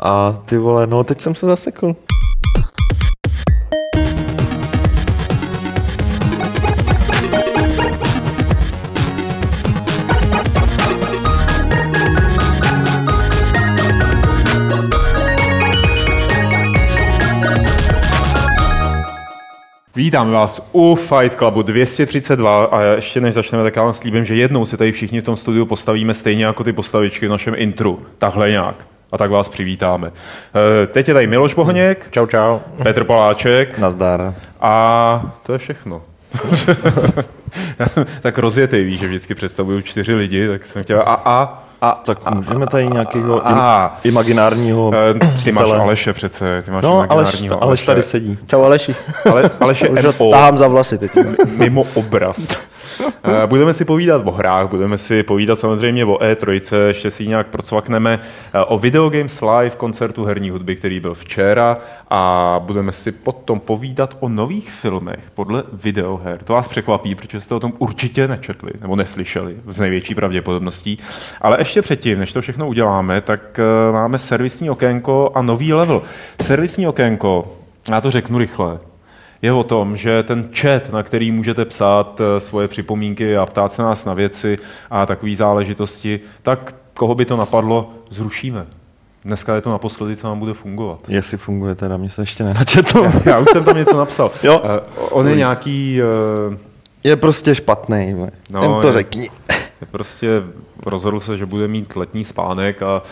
A ty vole, no teď jsem se zasekl. Vítám vás u Fight Clubu 232 a ještě než začneme, tak já vám slíbím, že jednou si tady všichni v tom studiu postavíme stejně jako ty postavičky v našem intru. Takhle nějak. A tak vás přivítáme. Eh, Teď je tady Miloš Bohněk, Čau, čau. Petr Poláček Nazdar. a to je všechno. Já jsem tak rozjetý, víš, že vždycky představuju čtyři lidi, tak jsem chtěl a a a Tak můžeme tady nějakého a- im, imaginárního Eh, Ty máš přítele. Aleše přece, ty máš No, Aleš, imaginárního Aleš tady Aleše. sedí. Čau Aleši. Ale, Aleš je Už ho tahám za vlasy teď. mimo obraz. Eh, Budeme si povídat o hrách, budeme si povídat samozřejmě o E3, ještě si ji nějak procvakneme eh, o Video Games Live koncertu herní hudby, který byl včera a budeme si potom povídat o nových filmech podle videoher. To vás překvapí, protože jste o tom určitě nečetli nebo neslyšeli z největší pravděpodobností. Ale ještě předtím, než to všechno uděláme, tak eh, máme servisní okénko a nový level. Servisní okénko, já to řeknu rychle, je o tom, že ten chat, na který můžete psát eh, svoje připomínky a ptát se nás na věci a takové záležitosti, tak koho by to napadlo, zrušíme. Dneska je to naposledy, co nám bude fungovat. Jestli funguje teda, mě se ještě nenačetl. Já už jsem tam něco napsal. Jo. Eh, On je nějaký, eh, Je prostě špatný. No, Jen to je- řekni. Prostě rozhodl se, že bude mít letní spánek a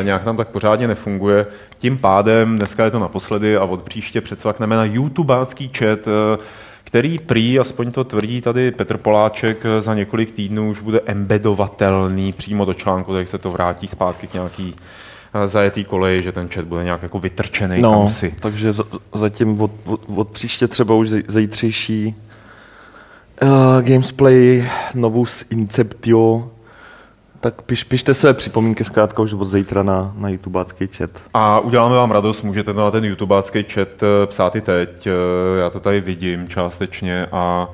eh, nějak tam tak pořádně nefunguje. Tím pádem dneska je to naposledy a od příště předsvakneme na YouTubeácký chat, eh, který prý, aspoň to tvrdí tady Petr Poláček, eh, za několik týdnů už bude embedovatelný přímo do článku, tak se to vrátí zpátky k nějaký zajetý koleji, že ten chat bude nějak jako vytrčený No, kam si. takže za- zatím od, od, od příště třeba už zítřejší uh, gamesplay novus Inceptio, tak piš, pište své připomínky zkrátka už od zítra na, na YouTubeácký chat. A uděláme vám radost, můžete na ten YouTubeácký chat eh, psát i teď, eh, já to tady vidím částečně a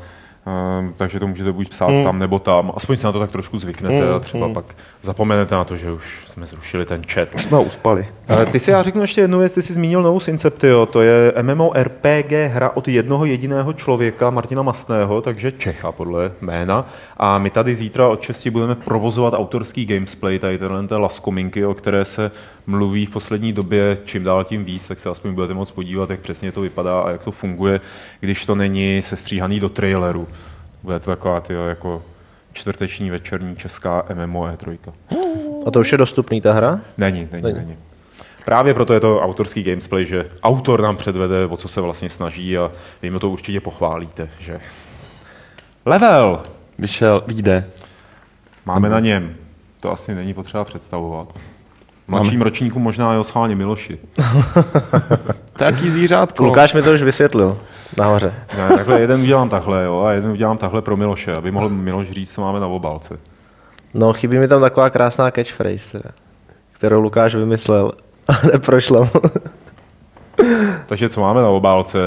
eh, takže to můžete buď psát tam nebo tam, aspoň si na to tak trošku zvyknete a třeba pak zapomenete na to, že už jsme zrušili ten chat. Jsme uspali. Eh, Ty si já řeknu ještě jednu věc, ty jsi zmínil novou Inceptio, to je MMORPG hra od jednoho jediného člověka, Martina Mastného, takže Čecha podle jména. A my tady zítra od 6 budeme provozovat autorský gamesplay, tady tenhle té laskominky, o které se mluví v poslední době čím dál tím víc, tak se aspoň budete moct podívat, jak přesně to vypadá a jak to funguje, když to není sestříhaný do traileru. Bude to taková tyjo, jako čtvrteční večerní česká MMO E3. A to už je dostupný ta hra? Není, není, není. není. Právě proto je to autorský gamesplay, že autor nám předvede, o co se vlastně snaží a vy mu to určitě pochválíte, že level Vyšel, vyjde. máme na něm. To asi není potřeba představovat. Mladším ročníku možná jo schválně Miloši. Jaký zvířátko. Lukáš mi to už vysvětlil. Nahoře. Ne, takhle jeden udělám takhle, jo, a jeden udělám takhle pro Miloše, aby mohl Miloš říct, co máme na obálce. No, chybí mi tam taková krásná catchphrase, teda, kterou Lukáš vymyslel. A neprošla mu. Takže co máme na obálce?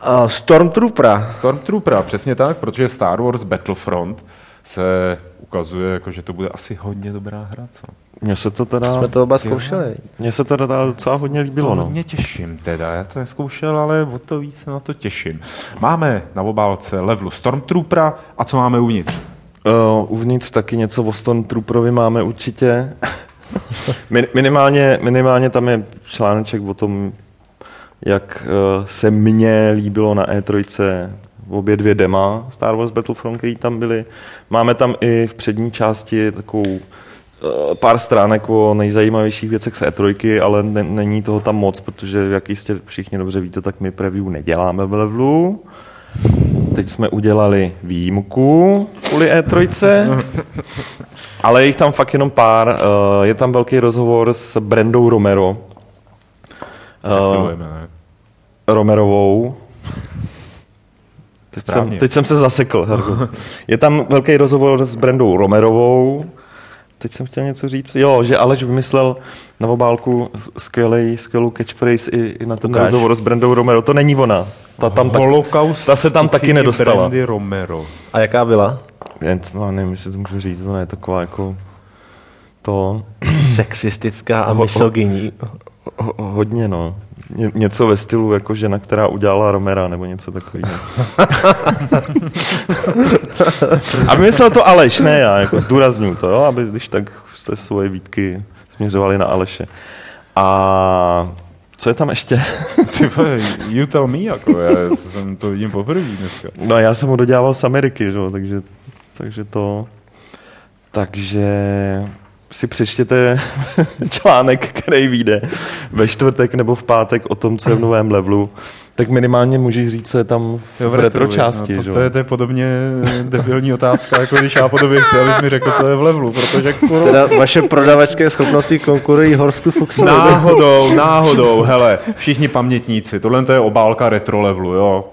A Stormtroopera. Stormtroopera, přesně tak, protože Star Wars Battlefront se ukazuje, jako, že to bude asi hodně dobrá hra, co? Mně se to teda, Jsme to oba zkoušeli. mně se to teda docela hodně líbilo. To No. hodně těším teda, já to neskoušel, ale o to víc se na to těším. Máme na obálce levelu Stormtroopera a co máme uvnitř? Uh, uvnitř taky něco o Stormtrooperovi máme určitě. Min, minimálně, minimálně tam je článeček o tom, jak uh, se mně líbilo na E3 obě dvě dema Star Wars Battlefront, které tam byly. Máme tam i v přední části takovou uh, pár stránek o nejzajímavějších věcech z E3, ale ne, není toho tam moc, protože jak jistě všichni dobře víte, tak my preview neděláme v levelu. Teď jsme udělali výjimku kvůli E3, ale je jich tam fakt jenom pár. Eh, Je tam velký rozhovor s Brandou Romero. Eh? Romerovou. Teď jsem, Správně. teď jsem se zasekl. Herku. Je tam velký rozhovor s Brandou Romerovou. Teď jsem chtěl něco říct. Jo, že Aleš vymyslel na obálku skvělej, skvělou catchphrase i, i na ten Ukáž. rozhovor s Brandou Romero. To není ona. Ta, tam tak, Holokaust ta se tam taky nedostala. Brandy Romero. A jaká byla? Jen, já nevím, jestli to můžu říct, ona je taková jako to Sexistická a Ho- ho- misogyní. Ho, hodně, no. Ně, něco ve stylu jako žena, která udělala Romera, nebo něco takového. a myslel to Aleš, ne já, jako zdůraznuju to, jo, aby když tak jste svoje výtky směřovali na Aleše. A co je tam ještě? Ty you tell me, jako já jsem to vidím poprvé dneska. No já jsem ho dodělával z Ameriky, že? takže, takže to... Takže si přečtěte článek, který vyjde ve čtvrtek nebo v pátek o tom, co je v novém levelu, tak minimálně můžeš říct, co je tam v, jo, v retro části. No, to, to, je, to je podobně debilní otázka, jako když já po tobě chci, abys mi řekl, co je v levelu, protože... Kuro... Teda vaše prodavačské schopnosti konkurují Horstu Fuxovi. Náhodou, náhodou, hele, všichni pamětníci, tohle to je obálka retro levelu, jo.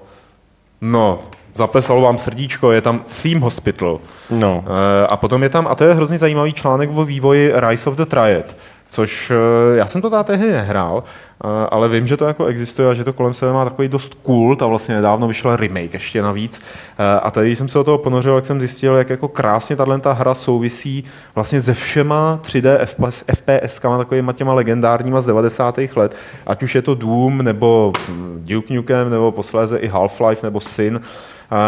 No, zaplesalo vám srdíčko, je tam Theme Hospital. No. E, a potom je tam, a to je hrozně zajímavý článek o vývoji Rise of the Triad, což eh, já jsem to tady tehdy nehrál, eh, ale vím, že to jako existuje a že to kolem sebe má takový dost kult a vlastně nedávno vyšel remake ještě navíc. A tady jsem se o toho ponořil, jak jsem zjistil, jak jako krásně tato hra souvisí vlastně se všema 3D FPS, FPSkama, takovými těma legendárníma z 90. let, ať už je to Doom, nebo Duke Nukem, nebo posléze i Half-Life, nebo Sin,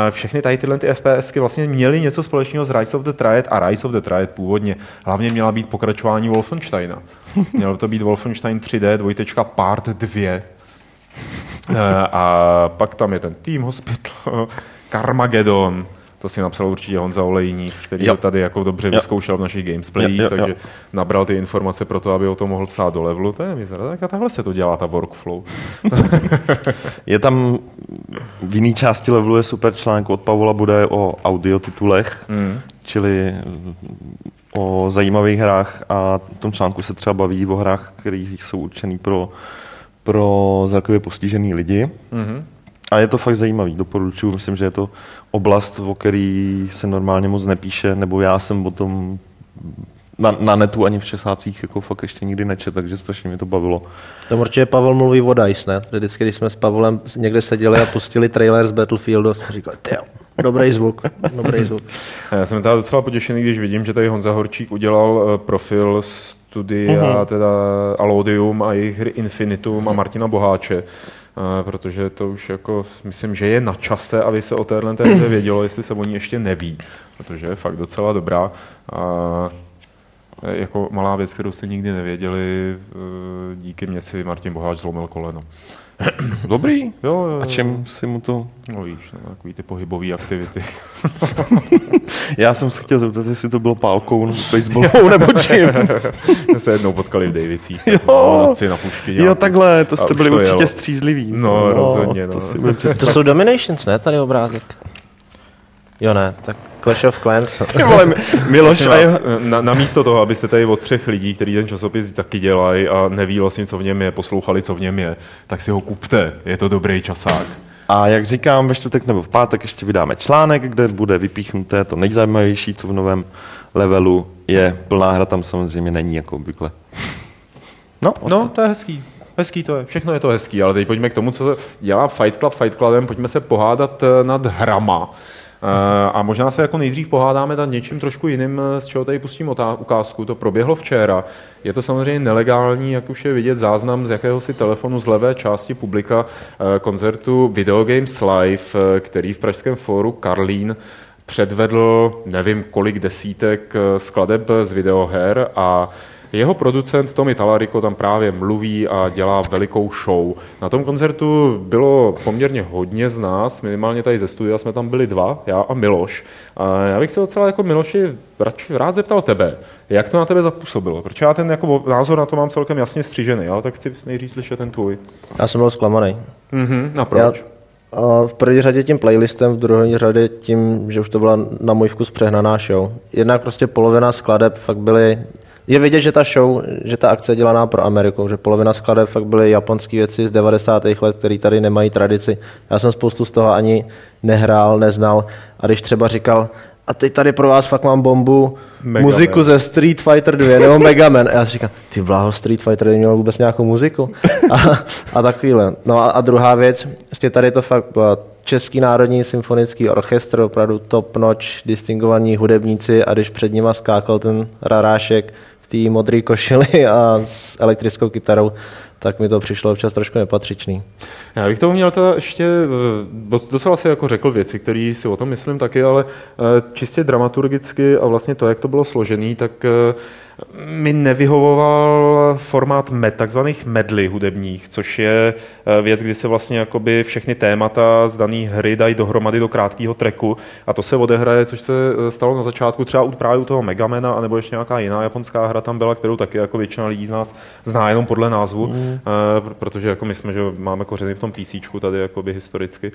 všechny tady tyhle ty FPSky vlastně měly něco společného s Rise of the Triad a Rise of the Triad původně. Hlavně měla být pokračování Wolfensteina. Mělo to být Wolfenstein 3D, dvojtečka part 2. E, a pak tam je ten Team Hospital, Carmageddon, to si napsal určitě Honza Olejník, který jo. to tady jako dobře jo. vyzkoušel v našich gamesplayích, jo, jo, takže jo. nabral ty informace pro to, aby o to mohl psát do levelu. To je mizera. Tak a takhle se to dělá, ta workflow. je tam v jiné části levelu je super článek od Pavla bude o audio titulech, mm. čili o zajímavých hrách a v tom článku se třeba baví o hrách, které jsou určený pro, pro zrakově postižený lidi. Mm-hmm. A je to fakt zajímavý, doporučuji. Myslím, že je to oblast, o který se normálně moc nepíše, nebo já jsem o tom na, na netu ani v Česácích jako fakt ještě nikdy nečet, takže strašně mě to bavilo. To určitě Pavel mluví o DICE, ne? Vždycky, když jsme s Pavlem někde seděli a pustili trailer z Battlefieldu, jsme říkali, tyjo, dobrý zvuk, dobrý zvuk. Já jsem teda docela potěšený, když vidím, že tady Honza Horčík udělal eh, profil studia, uh-huh. teda Alodium a jejich hry Infinitum a Martina Boháče, protože to už jako myslím, že je na čase, aby se o téhle té hře vědělo, jestli se o ní ještě neví, protože je fakt docela dobrá. A jako malá věc, kterou jste nikdy nevěděli, e, díky mě si Martin Boháč zlomil koleno. Dobrý. Jo, jo, A čem si mu to... No víš, no, takový ty pohybové aktivity. Já jsem se chtěl zeptat, jestli to bylo pálkou, no, baseballovou nebo čím. jsme se jednou potkali v Davicích. Jo, na pušky jo, takhle, to jste byli to určitě jelo. střízliví. No, no rozhodně. No. To, to jsou Dominations, ne, tady obrázek? Jo ne, tak Clash of Clans. Vole, Miloš a vás, na, na, místo toho, abyste tady od třech lidí, kteří ten časopis taky dělají a neví vlastně, co v něm je, poslouchali, co v něm je, tak si ho kupte. Je to dobrý časák. A jak říkám, ve čtvrtek nebo v pátek ještě vydáme článek, kde bude vypíchnuté to nejzajímavější, co v novém levelu je. Plná hra tam samozřejmě není, jako obvykle. No, no to je hezký. Hezký to je, všechno je to hezký, ale teď pojďme k tomu, co dělá Fight Club Fight Clubem, pojďme se pohádat eh, nad hrama. Eh, a možná se jako nejdřív pohádáme nad něčím trošku jiným, eh, z čeho tady pustím ukázku. To proběhlo včera. Je to samozřejmě nelegální, jak už je vidět záznam z jakéhosi telefonu z levé části publika eh, koncertu Video Games Live, který v Pražském fóru Karlín předvedl nevím kolik desítek skladeb z videoher a jeho producent Tommy Talarico tam právě mluví a dělá velikou show. Na tom koncertu bylo poměrně hodně z nás, minimálně tady ze studia jsme tam byli dva, já a Miloš. A já bych se docela jako Miloši rád zeptal tebe, jak to na tebe zapůsobilo? Protože já ten jako názor na to mám celkem jasně střížený, ale tak chci nejdřív slyšet ten tvůj. Já jsem byl zklamaný. Mhm, a proč? Já... V první řadě tím playlistem, v druhé řadě tím, že už to byla na můj vkus přehnaná show. Jednak prostě polovina skladeb fakt byly je vidět, že ta show, že ta akce je dělaná pro Ameriku, že polovina skladeb fakt byly japonské věci z 90. let, které tady nemají tradici. Já jsem spoustu z toho ani nehrál, neznal. A když třeba říkal, a teď tady pro vás fakt mám bombu, Mega muziku Man. ze Street Fighter 2 nebo Mega Man. A já si říkám, ty bláho, Street Fighter neměl vůbec nějakou muziku. A, a takovýhle. No a, a druhá věc, vlastně tady to fakt byla Český národní symfonický orchestr, opravdu top notch, distingovaní hudebníci a když před nima skákal ten rarášek, té modré košili a s elektrickou kytarou, tak mi to přišlo občas trošku nepatřičný. Já bych tomu měl teda ještě, eh, docela si jako řekl věci, které si o tom myslím taky, ale eh, čistě dramaturgicky a vlastně to, jak to bylo složený, tak eh, mi nevyhovoval formát med, takzvaných medly hudebních, což je věc, kdy se vlastně jakoby všechny témata z dané hry dají dohromady do krátkého treku a to se odehraje, což se stalo na začátku třeba právě u toho Megamena, anebo ještě nějaká jiná japonská hra tam byla, kterou taky jako většina lidí z nás zná jenom podle názvu, mm. protože jako my jsme, že máme kořeny v tom PC tady jakoby historicky.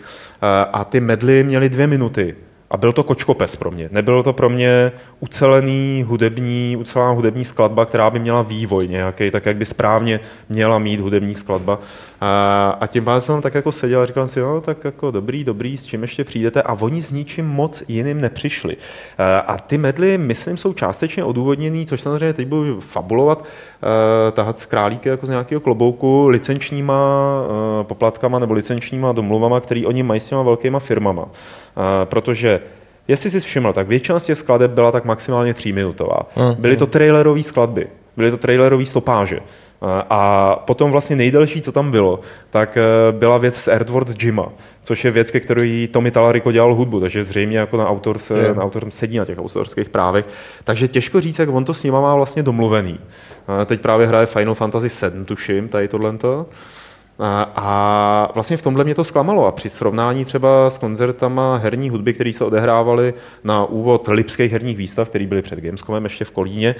A ty medly měly dvě minuty. A byl to kočkopes pro mě. Nebylo to pro mě ucelený hudební, ucelená hudební skladba, která by měla vývoj nějaký, tak jak by správně měla mít hudební skladba. A, a tím pádem jsem tam tak jako seděl a říkal si, no tak jako dobrý, dobrý, s čím ještě přijdete? A oni s ničím moc jiným nepřišli. A ty medly, myslím, jsou částečně odůvodněný, což samozřejmě teď budu fabulovat, tahat z králíky jako z nějakého klobouku licenčníma poplatkama nebo licenčníma domluvama, který oni mají s těma velkýma firmama. Protože Jestli jsi všiml, tak většina z těch skladeb byla tak maximálně tříminutová. Mm. Byly to trailerové skladby, byly to trailerové stopáže. A potom vlastně nejdelší, co tam bylo, tak e, byla věc z Earthworld Jima, což je věc, ke které Tommy Talarico dělal hudbu, takže zřejmě jako na autor, se, yeah. na autor sedí na těch autorských právech. Takže těžko říct, jak on to s nima má vlastně domluvený. Teď právě hraje Final Fantasy 7, tuším, tady tohle. A vlastně v tomhle mě to zklamalo a při srovnání třeba s koncertama herní hudby, které se odehrávaly na úvod lipských herních výstav, které byly před Gamescomem ještě v Kolíně,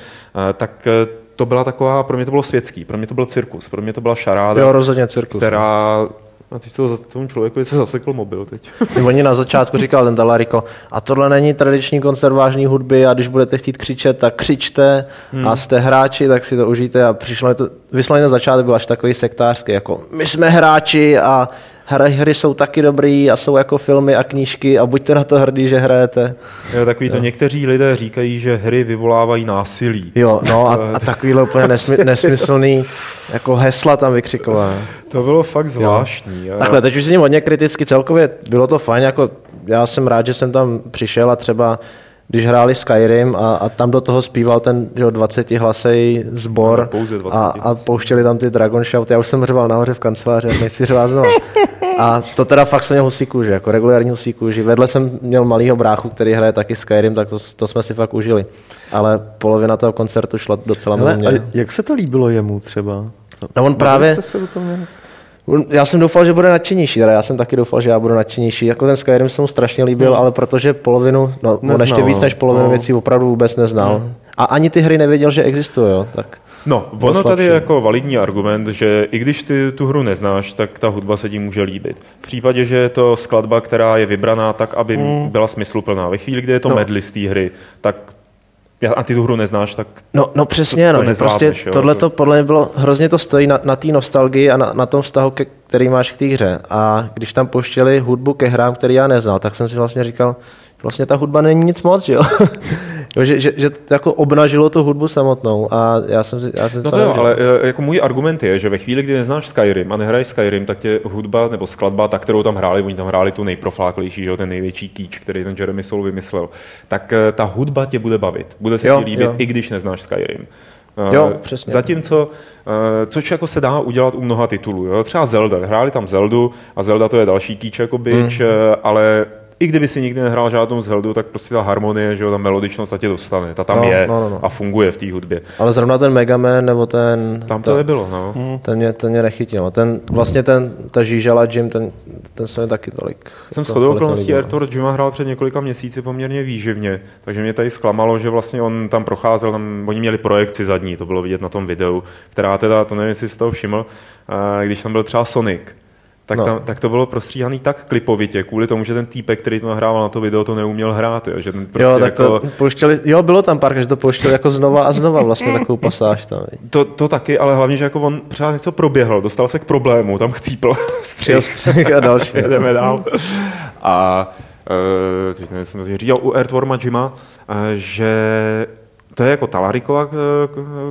tak e, to byla taková, pro mě to bylo světský, pro mě to byl cirkus, pro mě to byla šaráda, jo, rozhodně cirkus. která a ty to tomu člověku se zasekl mobil teď. Oni na začátku říkal ten Dalarico, a tohle není tradiční koncert hudby a když budete chtít křičet, tak křičte hmm. a jste hráči, tak si to užijte a přišlo to, vysloveně na začátek byl až takový sektářský, jako my jsme hráči a hry, hry jsou taky dobrý a jsou jako filmy a knížky a buďte na to hrdí, že hrajete. Jo, takový to jo. někteří lidé říkají, že hry vyvolávají násilí. Jo, no a, a takovýhle úplně nesmy, nesmyslný jako hesla tam vykřikové. To bylo fakt zvláštní. Jo. Takhle, teď už s ním hodně kriticky celkově, bylo to fajn, jako já jsem rád, že jsem tam přišel a třeba když hráli Skyrim a, a tam do toho zpíval ten jo, 20 hlasej sbor no, pouze 20 a, a pouštěli tam ty Dragon Shout. Já už jsem řval nahoře v kanceláři, nechci řvát znovu. A to teda fakt jsem měl husí kůži, jako regulární husí kůži. Vedle jsem měl malýho bráchu, který hraje taky Skyrim, tak to, to jsme si fakt užili. Ale polovina toho koncertu šla docela mě. jak se to líbilo jemu třeba? No on právě... Jste se do toho měli? Já jsem doufal, že bude nadšenější, teda já jsem taky doufal, že já budu nadšenější. Jako ten Skyrim se mu strašně líbil, hmm. ale protože polovinu, no neznal, on ještě víc než polovinu no. věcí opravdu vůbec neznal. Hmm. A ani ty hry nevěděl, že existují, jo, tak... No, ono tady je jako validní argument, že i když ty tu hru neznáš, tak ta hudba se ti může líbit. V případě, že je to skladba, která je vybraná tak, aby hmm. byla smysluplná. Ve chvíli, kdy je to no. z té hry, tak a ty tu hru neznáš, tak No, no přesně, to, to no, prostě tohle to podle mě bylo, hrozně to stojí na, na té nostalgii a na, na tom vztahu, ke, který máš k té hře. A když tam pouštěli hudbu ke hrám, který já neznal, tak jsem si vlastně říkal, vlastně ta hudba není nic moc, že jo? jo že, že, že, jako obnažilo tu hudbu samotnou a já jsem si, já jsem No to, to jo, ale e, jako můj argument je, že ve chvíli, kdy neznáš Skyrim a nehraješ Skyrim, tak tě hudba nebo skladba, ta, kterou tam hráli, oni tam hráli tu nejprofláklejší, že jo, ten největší kýč, který ten Jeremy Soul vymyslel, tak e, ta hudba tě bude bavit. Bude se jo, ti líbit, jo. i když neznáš Skyrim. E, jo, přesně. Zatímco, což jako se dá udělat u mnoha titulů. Jo? Třeba Zelda. Hráli tam Zeldu a Zelda to je další kýč jako byč, mm. ale i kdyby si nikdy nehrál žádnou Zeldu, tak prostě ta harmonie, že jo, ta melodičnost ta tě dostane. Ta tam no, je no, no, no. a funguje v té hudbě. Ale zrovna ten Mega Man nebo ten... Tam to ta, nebylo, no. Hmm. Ten mě, ten mě nechytil. Ten, vlastně ten, ta žížala Jim, ten, ten se mi taky tolik... Jsem s chodou okolností Arthur Jima hrál před několika měsíci poměrně výživně, takže mě tady zklamalo, že vlastně on tam procházel, tam, oni měli projekci zadní, to bylo vidět na tom videu, která teda, to nevím, jestli jsi toho všiml, když tam byl třeba Sonic, tak, no. tam, tak to bylo prostříhaný tak klipovitě, kvůli tomu, že ten týpek, který to nahrával na to video, to neuměl hrát. Jo, že ten prostě jo, tak jako... to pouštěli, jo, bylo tam pár, že to pouštěli jako znova a znova vlastně takovou pasáž tam. To, to taky, ale hlavně, že jako on třeba něco proběhl, dostal se k problému, tam chcípl střih. střih a další. Jdeme dál. A uh, teď nevím, jsem říkal u Earthworma Jima, uh, že to je jako Talarikova k-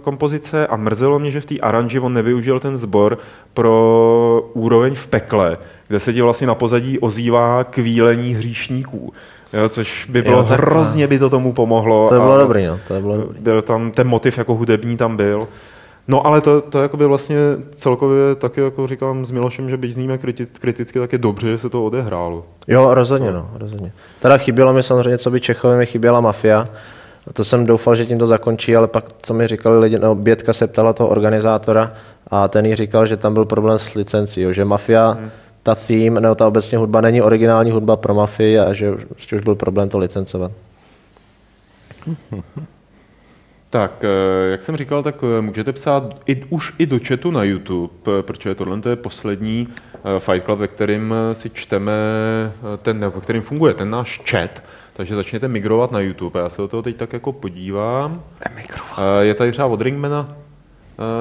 kompozice a mrzelo mě, že v té aranži on nevyužil ten sbor pro úroveň v pekle, kde se ti vlastně na pozadí ozývá kvílení hříšníků. Jo, což by bylo Jo, tak- hrozně by to tomu pomohlo. To a bylo dobrý, no. To bylo dobrý. Byl tam ten motiv jako hudební tam byl. No ale to, to jakoby vlastně celkově taky jako říkám s Milošem, že byť zníme kriti, kriticky, tak je dobře, že se to odehrálo. Jo, rozhodně, no, rozhodně. Teda chybělo mi samozřejmě, co by Čechovi mi chyběla mafia. To jsem doufal, že tím to zakončí, ale pak, co mi říkali lidi, no, Bětka se ptala toho organizátora a ten jí říkal, že tam byl problém s licencí, jo, že mafia, hmm. ta theme, nebo ta obecně hudba není originální hudba pro mafii a že prostě už byl problém to licencovat. Tak, eh, jak jsem říkal, tak eh, můžete psát i, už i do chatu na YouTube, eh, protože tohle to je poslední Fight Club, ve kterém eh, si čteme, ten, ve kterým funguje ten náš chat, takže začněte migrovat na YouTube. Já se do toho teď tak jako podívám. Eh, Je tady třeba od Ringmana,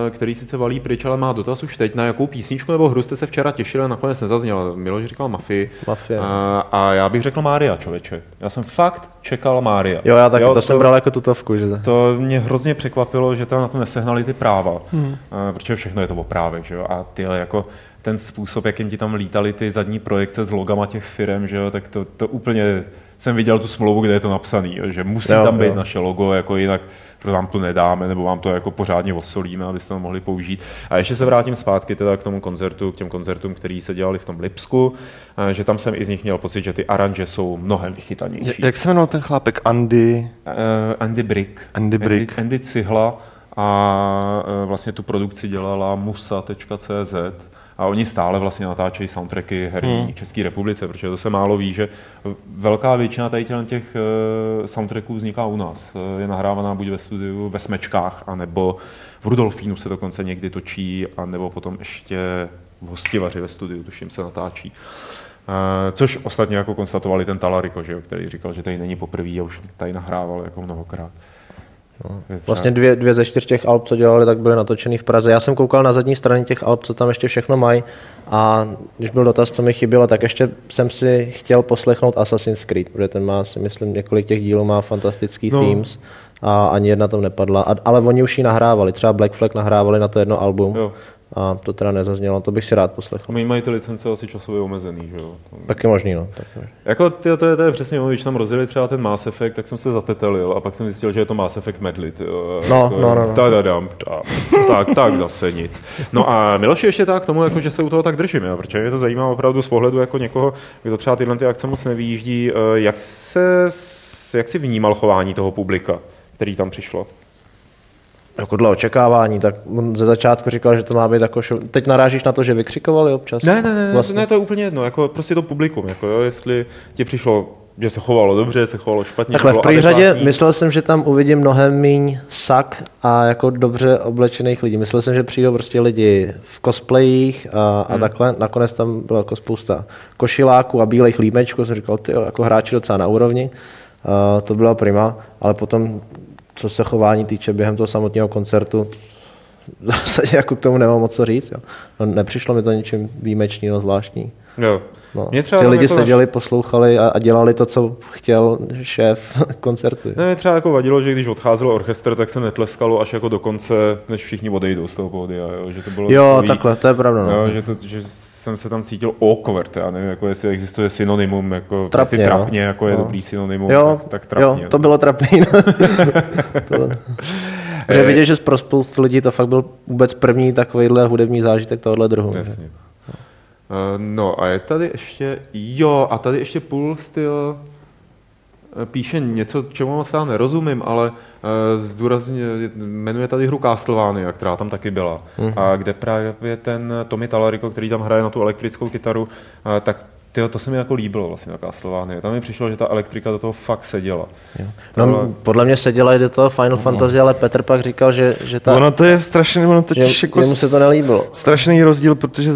eh, který sice valí pryč, ale má dotaz už teď, na jakou písničku nebo hru jste se včera těšili a nakonec nezazněla. Miloš říkal Mafii. Mafia. A, a já bych řekl Mária, člověče. Já jsem fakt čekal Mária. Jo, já taky, to, to jsem bral jako tutovku, že To mě hrozně překvapilo, že tam na to nesehnali ty práva, hmm. protože všechno je to o právech, že jo? A ty jako ten způsob, jakým ti tam lítali ty zadní projekce s logama těch firm, že jo, tak to, to úplně jsem viděl tu smlouvu, kde je to napsaný, jo, že musí Jo, tam být jo. naše logo, jako jinak vám to nedáme, nebo vám to jako pořádně osolíme, abyste to mohli použít. A ještě se vrátím zpátky teda k tomu koncertu, k těm koncertům, který se dělali v tom Lipsku, eh, že tam jsem i z nich měl pocit, že ty aranže jsou mnohem vychytanější. Jak se jmenoval ten chlápek? Andy? Uh, Andy Brick. Andy Brick. Andy, Andy Cihla a uh, vlastně tu produkci dělala musa.cz a oni stále vlastně natáčejí soundtracky herní hmm. České republice, protože to se málo ví, že velká většina tady těch uh, soundtracků vzniká u nás. Uh, je nahrávaná buď ve studiu ve Smečkách, anebo v Rudolfínu se dokonce někdy točí, anebo potom ještě v Hostivaři ve studiu, tuším, se natáčí. Uh, což ostatně jako konstatovali ten Talariko, že jo, který říkal, že tady není poprvé a už tady nahrával jako mnohokrát. No. Vlastně dvě, dvě ze čtyř těch alb, co dělali, tak byly natočeny v Praze. Já jsem koukal na zadní straně těch alb, co tam ještě všechno mají a když byl dotaz, co mi chybělo, tak ještě jsem si chtěl poslechnout Assassin's Creed, protože ten má, si myslím, několik těch dílů má fantastický no. themes a ani jedna tam nepadla. A, ale oni už ji nahrávali, třeba Black Flag nahrávali na to jedno album. Jo. A to teda nezaznělo, to bych si rád poslechl. Oni mají ty licence asi časově omezený, že jo? Taky možný, no. Tak možný. Jako ty, to, je, to je přesně když tam rozjeli třeba ten Mass Effect, tak jsem se zatetelil a pak jsem zjistil, že je to Mass Effect Medley. Jo. No, jako, no, no, no. Tadadam, ta, tak, tak zase nic. No a Miloši ještě tak k tomu, jako, že se u toho tak držím, jo, protože mě to zajímá opravdu z pohledu jako někoho, kdo třeba tyhle ty akce moc nevyjíždí. Eh, Jak, se, jak si vnímal chování toho publika, který tam přišlo? Jako dle očekávání, tak on ze začátku říkal, že to má být jako show. Teď narážíš na to, že vykřikovali občas? Ne, ne, ne, Vlastně. ne, to je úplně jedno, jako prostě to publikum, jako jo, jestli ti přišlo, že se chovalo dobře, se chovalo špatně. Takhle, v bylo první řadě myslel jsem, že tam uvidím mnohem míň sak a jako dobře oblečených lidí. Myslel jsem, že přijdou prostě lidi v cosplayích a, a hmm. takhle. Nakonec tam bylo jako spousta košiláků a bílejch límečků. Jsem říkal, ty jako hráči docela na úrovni. Uh, to byla prima, ale potom, co se chování týče během toho samotného koncertu, v zásadě jako k tomu nemám moc co říct. Jo. No, nepřišlo mi to ničím výjimečného, zvláštní. Jo. No. Mě třeba Ty lidi jako seděli, poslouchali a, a dělali to, co chtěl šéf koncertu. Ne, mě třeba jako vadilo, že když odcházel orchestr, tak se netleskalo až jako do konce, než všichni odejdou z toho pódia, jo? že to bylo Jo, takový, takhle, to je pravda. No. jo, že, to, že jsem se tam cítil awkward, já nevím, jako jestli existuje synonymum, jako Trapně, jestli no. trapně, jako je No. dobrý synonymum, Jo, tak, tak trapně. jo, to bylo trapný. No. to, že vidět, že pro spoustu lidí to fakt byl vůbec první takovýhle hudební zážitek tohohle druhu. Jasně. Uh, no a je tady ještě, jo, a tady ještě Půl styl píše něco, čemu moc já nerozumím, ale uh, zdůrazně, jmenuje tady hru Castlevania, která tam taky byla. Mhm. Mm-hmm. A kde právě ten Tommy Talarico, který tam hraje na tu elektrickou kytaru, uh, tak tyjo, to se mi jako líbilo vlastně na Castlevania. Tam mi přišlo, že ta elektrika do toho fakt seděla. Jo. No, podle mě se dělají do toho Final Fantasy, ale Petr pak říkal, že, že ta, Ono to je strašný, ono totiž že, jako jemu se to nelíbilo. strašný rozdíl, protože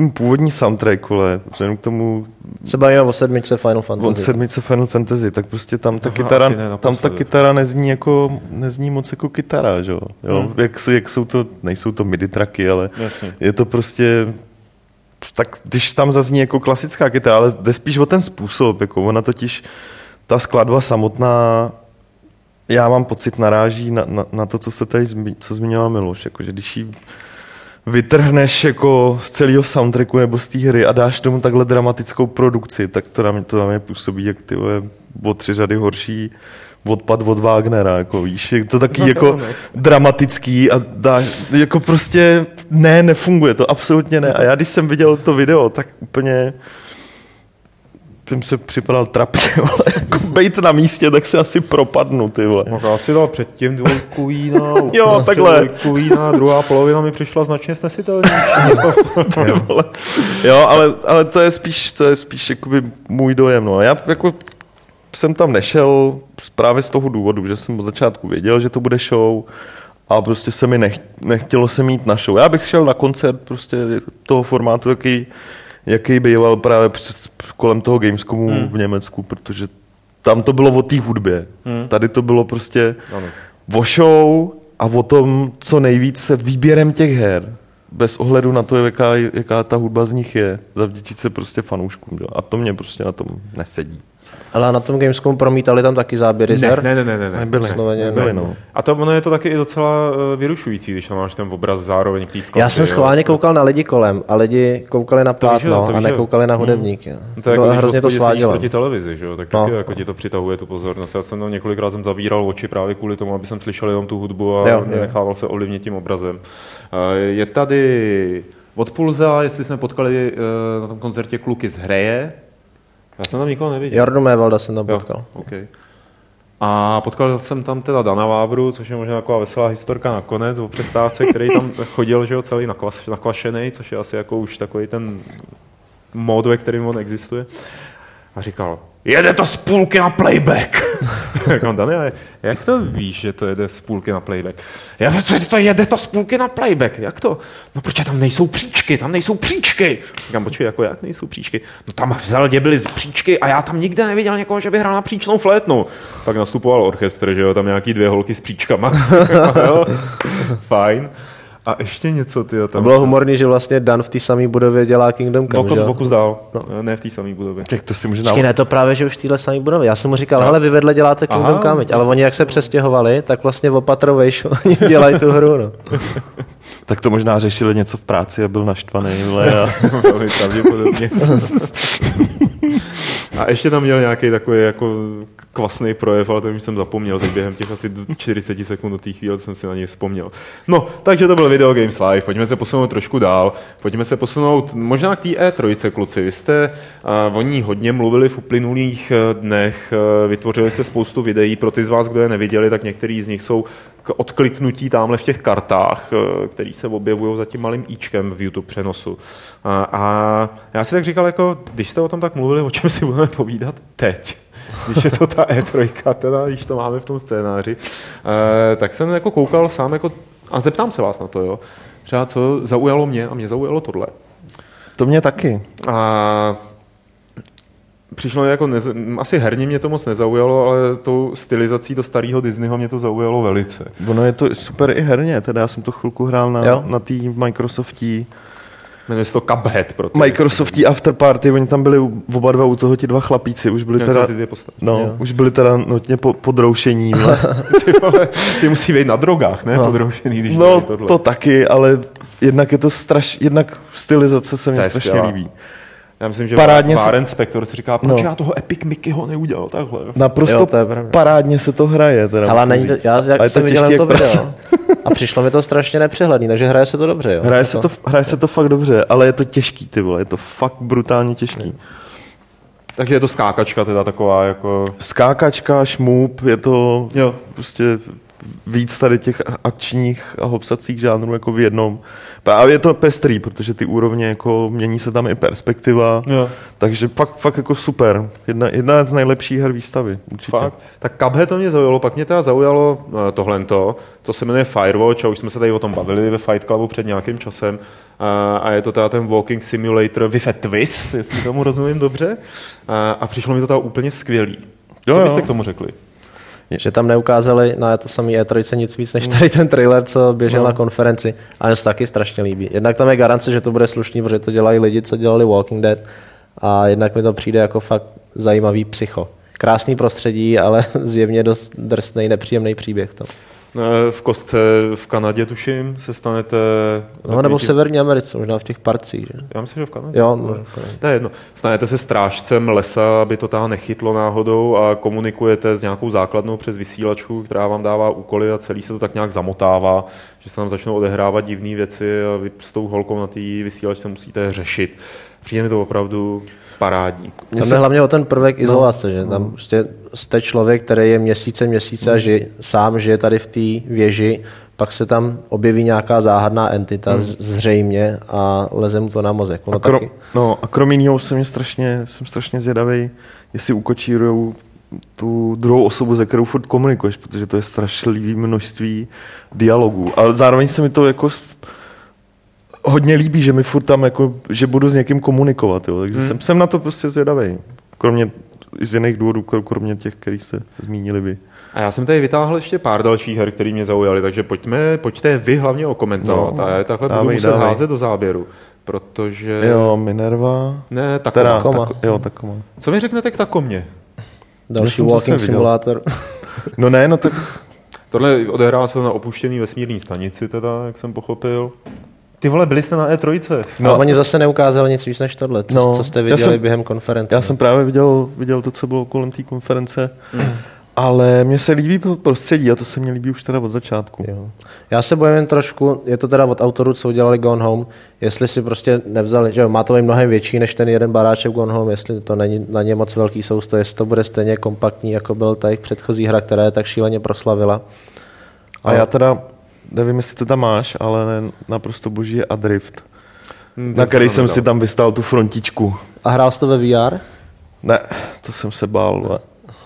ten původní soundtrack, vole, vzhledem k tomu Se bavíme o sedmičce Final Fantasy. sedmice Final Fantasy, tak prostě tam ta Aha, kytara, ne, tam ta kytara nezní jako, nezní moc jako kytara, že jo? jo? Hmm. Jak, jsou, jak jsou to, nejsou to midi tracky, ale Jasně. je to prostě, tak když tam zazní jako klasická kytara, ale jde spíš o ten způsob, jako ona totiž, ta skladba samotná já mám pocit, naráží na, na, na to, co se tady zmi, co zmiňoval Miloš, jako, že když ji vytrhneš jako z celého soundtracku nebo z té hry a dáš tomu takhle dramatickou produkci, tak to na mě, to na mě působí jak ty o tři řady horší odpad od Wagnera, jako víš, je to taky jako dramatický a dá, jako prostě ne, nefunguje to, absolutně ne. A já když jsem viděl to video, tak úplně jsem se připadal trapně, vole, jako bejt na místě, tak se asi propadnu, ty vole. No, já si dal předtím dvojku vína, jo, takhle. dvojku vína, druhá polovina mi přišla značně snesitelnější. jo, ale, ale to je spíš, to je spíš jakoby můj dojem, no. Já jako jsem tam nešel právě z toho důvodu, že jsem od začátku věděl, že to bude show a prostě se mi nech, nechtělo se mít na show. Já bych šel na koncert prostě toho formátu, jaký, jaký býval právě před, kolem toho Gamescomu hmm. v Německu, protože tam to bylo o té hudbě. Hmm. Tady to bylo prostě ano. o show a o tom, co nejvíc se výběrem těch her bez ohledu na to, jaká, jaká ta hudba z nich je, zavděčit se prostě fanouškům. Jo. A to mě prostě na tom nesedí. Ale na tom Gamescomu promítali tam taky záběry ne, ne, ne, ne, ne, ne. Nebyly, nebyly, no. A to ono je to taky i docela eh, vyrušující, když tam máš ten obraz zároveň k Já jsem schválně koukal na lidi kolem a lidi koukali na plátno a nekoukali na hudebník. Hmm. No, to je jako, hrozně to svádělo. proti televizi, že jo? tak no. taky jako ti to přitahuje tu pozornost. Já jsem tam několikrát jsem zavíral oči právě kvůli tomu, aby jsem slyšel jenom tu hudbu a jo, nenechával se ovlivnit tím obrazem. Je tady od Pulza, jestli jsme potkali eh, na tom koncertě kluky z Hreje, já jsem tam nikoho neviděl. Jardu Mévalda jsem tam potkal. Jo, okay. A potkal jsem tam teda Dana Vávru, což je možná taková veselá historka nakonec o přestávce, který tam chodil, že jo, celý nakvas, nakvašený, což je asi jako už takový ten mod, ve kterým on existuje. A říkal, jede to z půlky na playback. Říkám, Daniel, jak to víš, že to jede z půlky na playback? Já že to jede to z půlky na playback. Jak to? No protože tam nejsou příčky, tam nejsou příčky. Říkám, počkej, jako jak nejsou příčky? No tam v Zeldě byly z příčky a já tam nikde neviděl někoho, že by hrál na příčnou flétnu. Pak nastupoval orchestr, že jo, tam nějaký dvě holky s příčkama. jo, fajn. A ještě něco, ty tam. bylo humorný, že vlastně Dan v té samé budově dělá Kingdom Come, Boku, boku zdál, no. ne v té samé budově. Tak to si může Počkej, ne, to právě, že už v téhle samé budově. Já jsem mu říkal, no. hele, vy vedle děláte Kingdom Aha, Come, ale oni jak se přestěhovali, tak vlastně opatrovejš, oni dělají tu hru, no. tak to možná řešili něco v práci a byl naštvaný. A... Velmi pravděpodobně. A ještě tam měl nějaký takový jako kvasný projev, ale to už jsem zapomněl, tak během těch asi 40 sekund do té chvíle jsem si na něj vzpomněl. No, takže to byl Video Games Live, pojďme se posunout trošku dál, pojďme se posunout možná k té E3, kluci. Vy jste uh, o ní hodně mluvili v uplynulých eh, dnech, uh, vytvořili se spoustu videí, pro ty z vás, kdo je neviděli, tak některý z nich jsou k odkliknutí tamhle v těch kartách, uh, které se objevují za tím malým íčkem v YouTube přenosu. A, a já si tak říkal, jako, když jste o tom tak mluvili, o čem si budeme povídat teď? Když je to ta E3, teda, když to máme v tom scénáři, e, tak jsem jako koukal sám jako, a zeptám se vás na to, jo, třeba co zaujalo mě a mě zaujalo tohle. To mě taky. A přišlo jako, nez, asi herně mě to moc nezaujalo, ale tou stylizací do starého Disneyho mě to zaujalo velice. Ono je to super i herně, teda já jsem to chvilku hrál na, na té Microsoftí Jmenuje se to Cuphead. Pro Microsoftí Afterparty, oni tam byli oba dva u toho ti dva chlapíci, už byli teda, ty no, jo. už byli teda notně po, podroušení. ty, vole, ty musí být na drogách, ne? No. Podroušený, když no, tohle. to taky, ale jednak je to straš, jednak stylizace se mi strašně skvělá. líbí. Já myslím, že parádně se... Spector si říká, proč no. já toho Epic Mickeyho neudělal takhle. Naprosto jo, to je parádně se to hraje. Teda Ale není to, já jak jsem viděl to video a přišlo mi to strašně nepřehledný, takže hraje se to dobře. Jo? Hraje, se to, hraje se to fakt dobře, ale je to těžký, ty vole, je to fakt brutálně těžký. Takže je to skákačka teda taková jako... Skákačka, šmůb, je to jo. prostě víc tady těch akčních a hopsacích žánrů jako v jednom. Právě je to pestrý, protože ty úrovně jako mění se tam i perspektiva, jo. takže fakt, fakt jako super. Jedna, jedna z nejlepších her výstavy, určitě. Fakt? Tak Cuphead to mě zaujalo, pak mě teda zaujalo eh, tohle, to se jmenuje Firewatch a už jsme se tady o tom bavili ve Fight Clubu před nějakým časem a, a je to teda ten Walking Simulator with a twist, jestli tomu rozumím dobře a, a přišlo mi to teda úplně skvělý. Co jo, byste jo. k tomu řekli? Že tam neukázali na to samý E3 nic víc než tady ten trailer, co běžel no. na konferenci. A mě se taky strašně líbí. Jednak tam je garance, že to bude slušný, protože to dělají lidi, co dělali Walking Dead. A jednak mi to přijde jako fakt zajímavý psycho krásný prostředí, ale zjevně dost drsný, nepříjemný příběh to. Eh, v kostce v Kanadě, tuším, se stanete... No, nebo v Severní Americe, možná v těch parcích. Že? Já myslím, že v Kanadě. Jo, no, to je jedno. Stanete se strážcem lesa, aby to tam nechytlo náhodou a komunikujete s nějakou základnou přes vysílačku, která vám dává úkoly a celý se to tak nějak zamotává, že se tam začnou odehrávat divné věci a vy s tou holkou na té vysílačce musíte řešit. Přijde mi to opravdu parádní. Tam je hlavně o ten prvek no. izolace, že tam prostě jste člověk, který je měsíce, měsíce a žije, sám žije tady v té věži, pak se tam objeví nějaká záhadná entita hmm. zřejmě a leze mu to na mozek. Ono a, krom, taky... no, a krom jiného jsem, strašně, jsem strašně zvědavý, jestli ukočírujou tu druhou osobu, ze kterou furt komunikuješ, protože to je strašlivý množství dialogů. Ale zároveň se mi to jako hodně líbí, že mi furt tam jako, že budu s někým komunikovat, jo. takže hmm. jsem, jsem na to prostě zvědavý. Kromě z jiných důvodů, kromě těch, který jste zmínili vy. A já jsem tady vytáhl ještě pár dalších her, které mě zaujaly, takže pojďme, pojďte vy hlavně okomentovat. No, a já takhle dávej, budu muset dávej. házet do záběru, protože... Jo, Minerva. Ne, Takoma. Teda, takoma. Tak, jo, Takoma. Co mi řeknete k Takomě? Další walking simulátor. no ne, no tak... Tohle odehrává se na opuštěný vesmírné stanici, teda, jak jsem pochopil. Ty vole, byli jste na E3. No, a oni zase neukázali nic víc než tohle, co, no, co jste viděli jsem, během konference. Já jsem právě viděl, viděl to, co bylo kolem té konference. Mm. Ale mně se líbí prostředí a to se mně líbí už teda od začátku. Jo. Já se bojím jen trošku, je to teda od autorů, co udělali Gone Home, jestli si prostě nevzali, že má to být mnohem větší než ten jeden baráček Gone Home, jestli to není na ně moc velký sousto, jestli to bude stejně kompaktní, jako byl ta jejich předchozí hra, která je tak šíleně proslavila. A, a já teda nevím, jestli to tam máš, ale naprosto boží je Adrift, hmm, na který jsem si tam vystál tu frontičku. A hrál jsi to ve VR? Ne, to jsem se bál.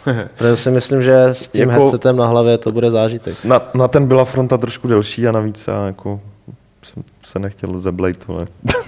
Protože si myslím, že s tím jako, headsetem na hlavě to bude zážitek. Na, na ten byla fronta trošku delší a navíc já jako jsem se nechtěl zeblejt. Ale.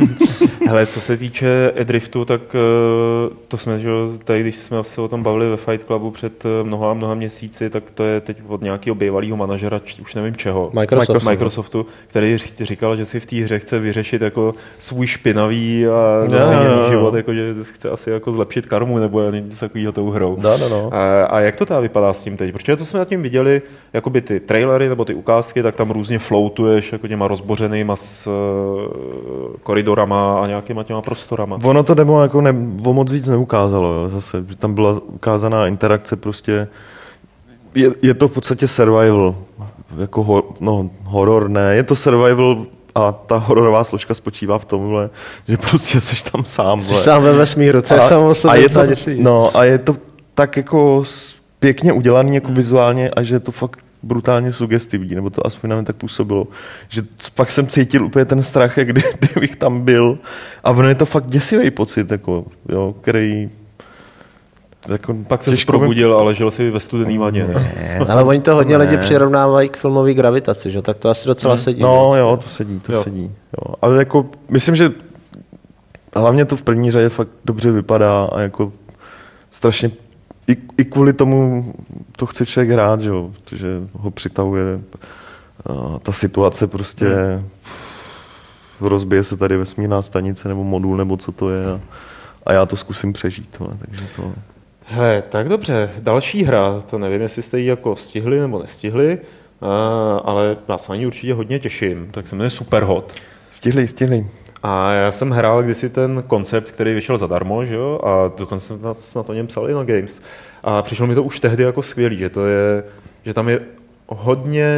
Hele, co se týče e-driftu, tak eh, to jsme, že tady, když jsme se o tom bavili ve Fight Clubu před eh, mnoha a mnoha měsíci, tak to je teď od nějakého bývalého manažera, už nevím čeho, Microsoft. Microsoftu, který říkal, že si v té hře chce vyřešit jako svůj špinavý a zasvěděný život, jako, že chce asi jako zlepšit karmu nebo něco takového tou hrou. No, no, no. A, a, jak to teda vypadá s tím teď? Protože to jsme zatím viděli, jakoby ty trailery nebo ty ukázky, tak tam různě floatuješ jako těma rozbořenýma s uh, koridorama a nějakýma těma prostorama. Ono to demo jako ne, o moc víc neukázalo, jo, zase. Tam byla ukázaná interakce prostě je, je to v podstatě survival, jako ho, no, horor ne, je to survival a ta hororová složka spočívá v tomhle, že prostě jsi tam sám. Jsi sám ve vesmíru, to je samo a je to, No a je to tak jako pěkně udělaný jako hmm. vizuálně a že to fakt brutálně sugestivní, nebo to aspoň na mě tak působilo, že pak jsem cítil úplně ten strach, jak kdy, kdybych tam byl a ono je to fakt děsivý pocit, jako, jo, který jako Pak se probudil, ale žil si ve studený vaně. Ne, ale oni to hodně ne. lidi přirovnávají k filmové gravitaci, že? tak to asi docela hmm. sedí. No ne? jo, to sedí, to jo. sedí. Jo. Ale jako, myslím, že hlavně to v první řadě fakt dobře vypadá a jako strašně i, i kvůli tomu to chce člověk hrát, že jo, protože ho přitahuje ta situace prostě hmm. rozbije se tady vesmírná stanice nebo modul, nebo co to je a, a já to zkusím přežít. No, takže to... Hele, tak dobře, další hra, to nevím, jestli jste ji jako stihli nebo nestihli, ale já se na ní určitě hodně těším, tak se jmenuje Superhot. Stihli, stihli. A já jsem hrál kdysi ten koncept, který vyšel zadarmo, že jo? a dokonce jsem snad o něm psal i na Games. A přišlo mi to už tehdy jako skvělý, že, to je, že tam je hodně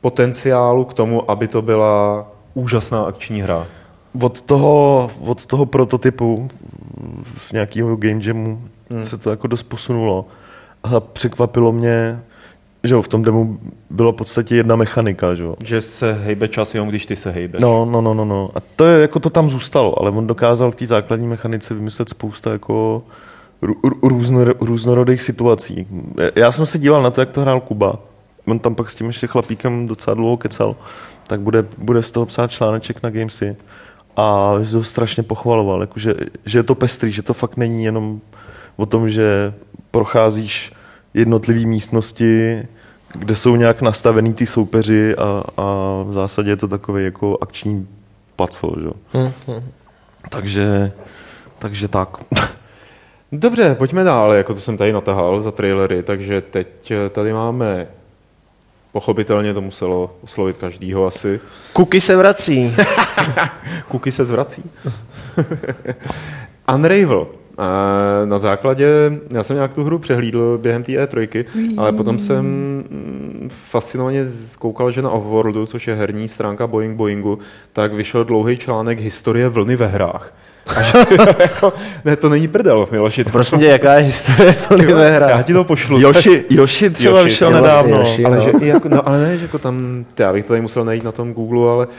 potenciálu k tomu, aby to byla úžasná akční hra. Od toho, od toho prototypu z nějakého game jamu hmm. se to jako dost posunulo. A překvapilo mě, že jo, v tom demo bylo v podstatě jedna mechanika, že jo. Že se hejbe čas jenom, když ty se hejbeš. No, no, no, no, no. A to je, jako to tam zůstalo, ale on dokázal v té základní mechanice vymyslet spousta jako různor, různorodých situací. Já jsem se díval na to, jak to hrál Kuba. On tam pak s tím ještě chlapíkem docela dlouho kecal. Tak bude, bude z toho psát článeček na Gamesy. A že to strašně pochvaloval, jako že, že je to pestrý, že to fakt není jenom o tom, že procházíš jednotlivé místnosti, kde jsou nějak nastavený ty soupeři a, a v zásadě je to takový jako akční pacol, že? Hmm, hmm. Takže, takže tak. Dobře, pojďme dál, jako to jsem tady natahal za trailery, takže teď eh, tady máme Pochopitelně to muselo oslovit každýho asi. Kuky se vrací. Kuky se zvrací. Unravel. Na základě, já jsem nějak tu hru přehlídl během té E3, ale potom jsem mm, fascinovaně zkoukal, že na Offworldu, což je herní stránka Boeing Boeingu, tak vyšel dlouhý článek Historie vlny ve hrách. A že, jako, ne, to není prdel, Miloši. To Prosím tě, jaká je historie vlny ve hrách? Já ti to pošlu. Yoshi, Yoshi třeba Yoshi, vyšel nedávno. Yoshi, ale, no. že, jako, no, ale ne, že jako tam, já bych to tady musel najít na tom Google, ale uh,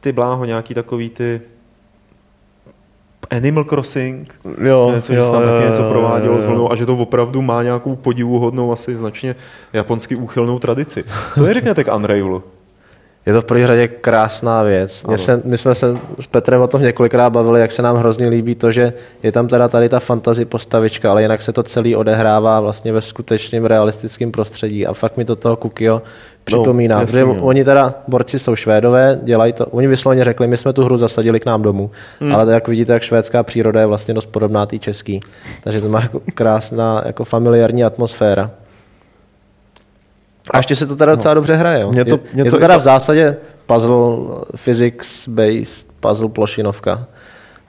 ty bláho, nějaký takový ty Animal Crossing, jo, něco, jo, že tam jo, taky něco provádělo s vlnou a že to opravdu má nějakou podivuhodnou, asi značně japonsky úchylnou tradici. Co je řeknete k Unravelu? Je to v první řadě krásná věc. Mě se, my jsme se s Petrem o tom několikrát bavili, jak se nám hrozně líbí to, že je tam teda tady ta fantasy postavička, ale jinak se to celý odehrává vlastně ve skutečném realistickém prostředí a fakt mi to toho Kukio připomíná. No, jasný, protože oni teda, borci jsou švédové, dělají to, oni vysloveně řekli, my jsme tu hru zasadili k nám domů, hmm. ale jak vidíte, jak švédská příroda je vlastně dost podobná té český. Takže to má jako krásná jako familiární atmosféra. A ještě se to teda docela no. dobře hraje. Jo. Mě to, mě je, to, to teda to... v zásadě puzzle physics based puzzle plošinovka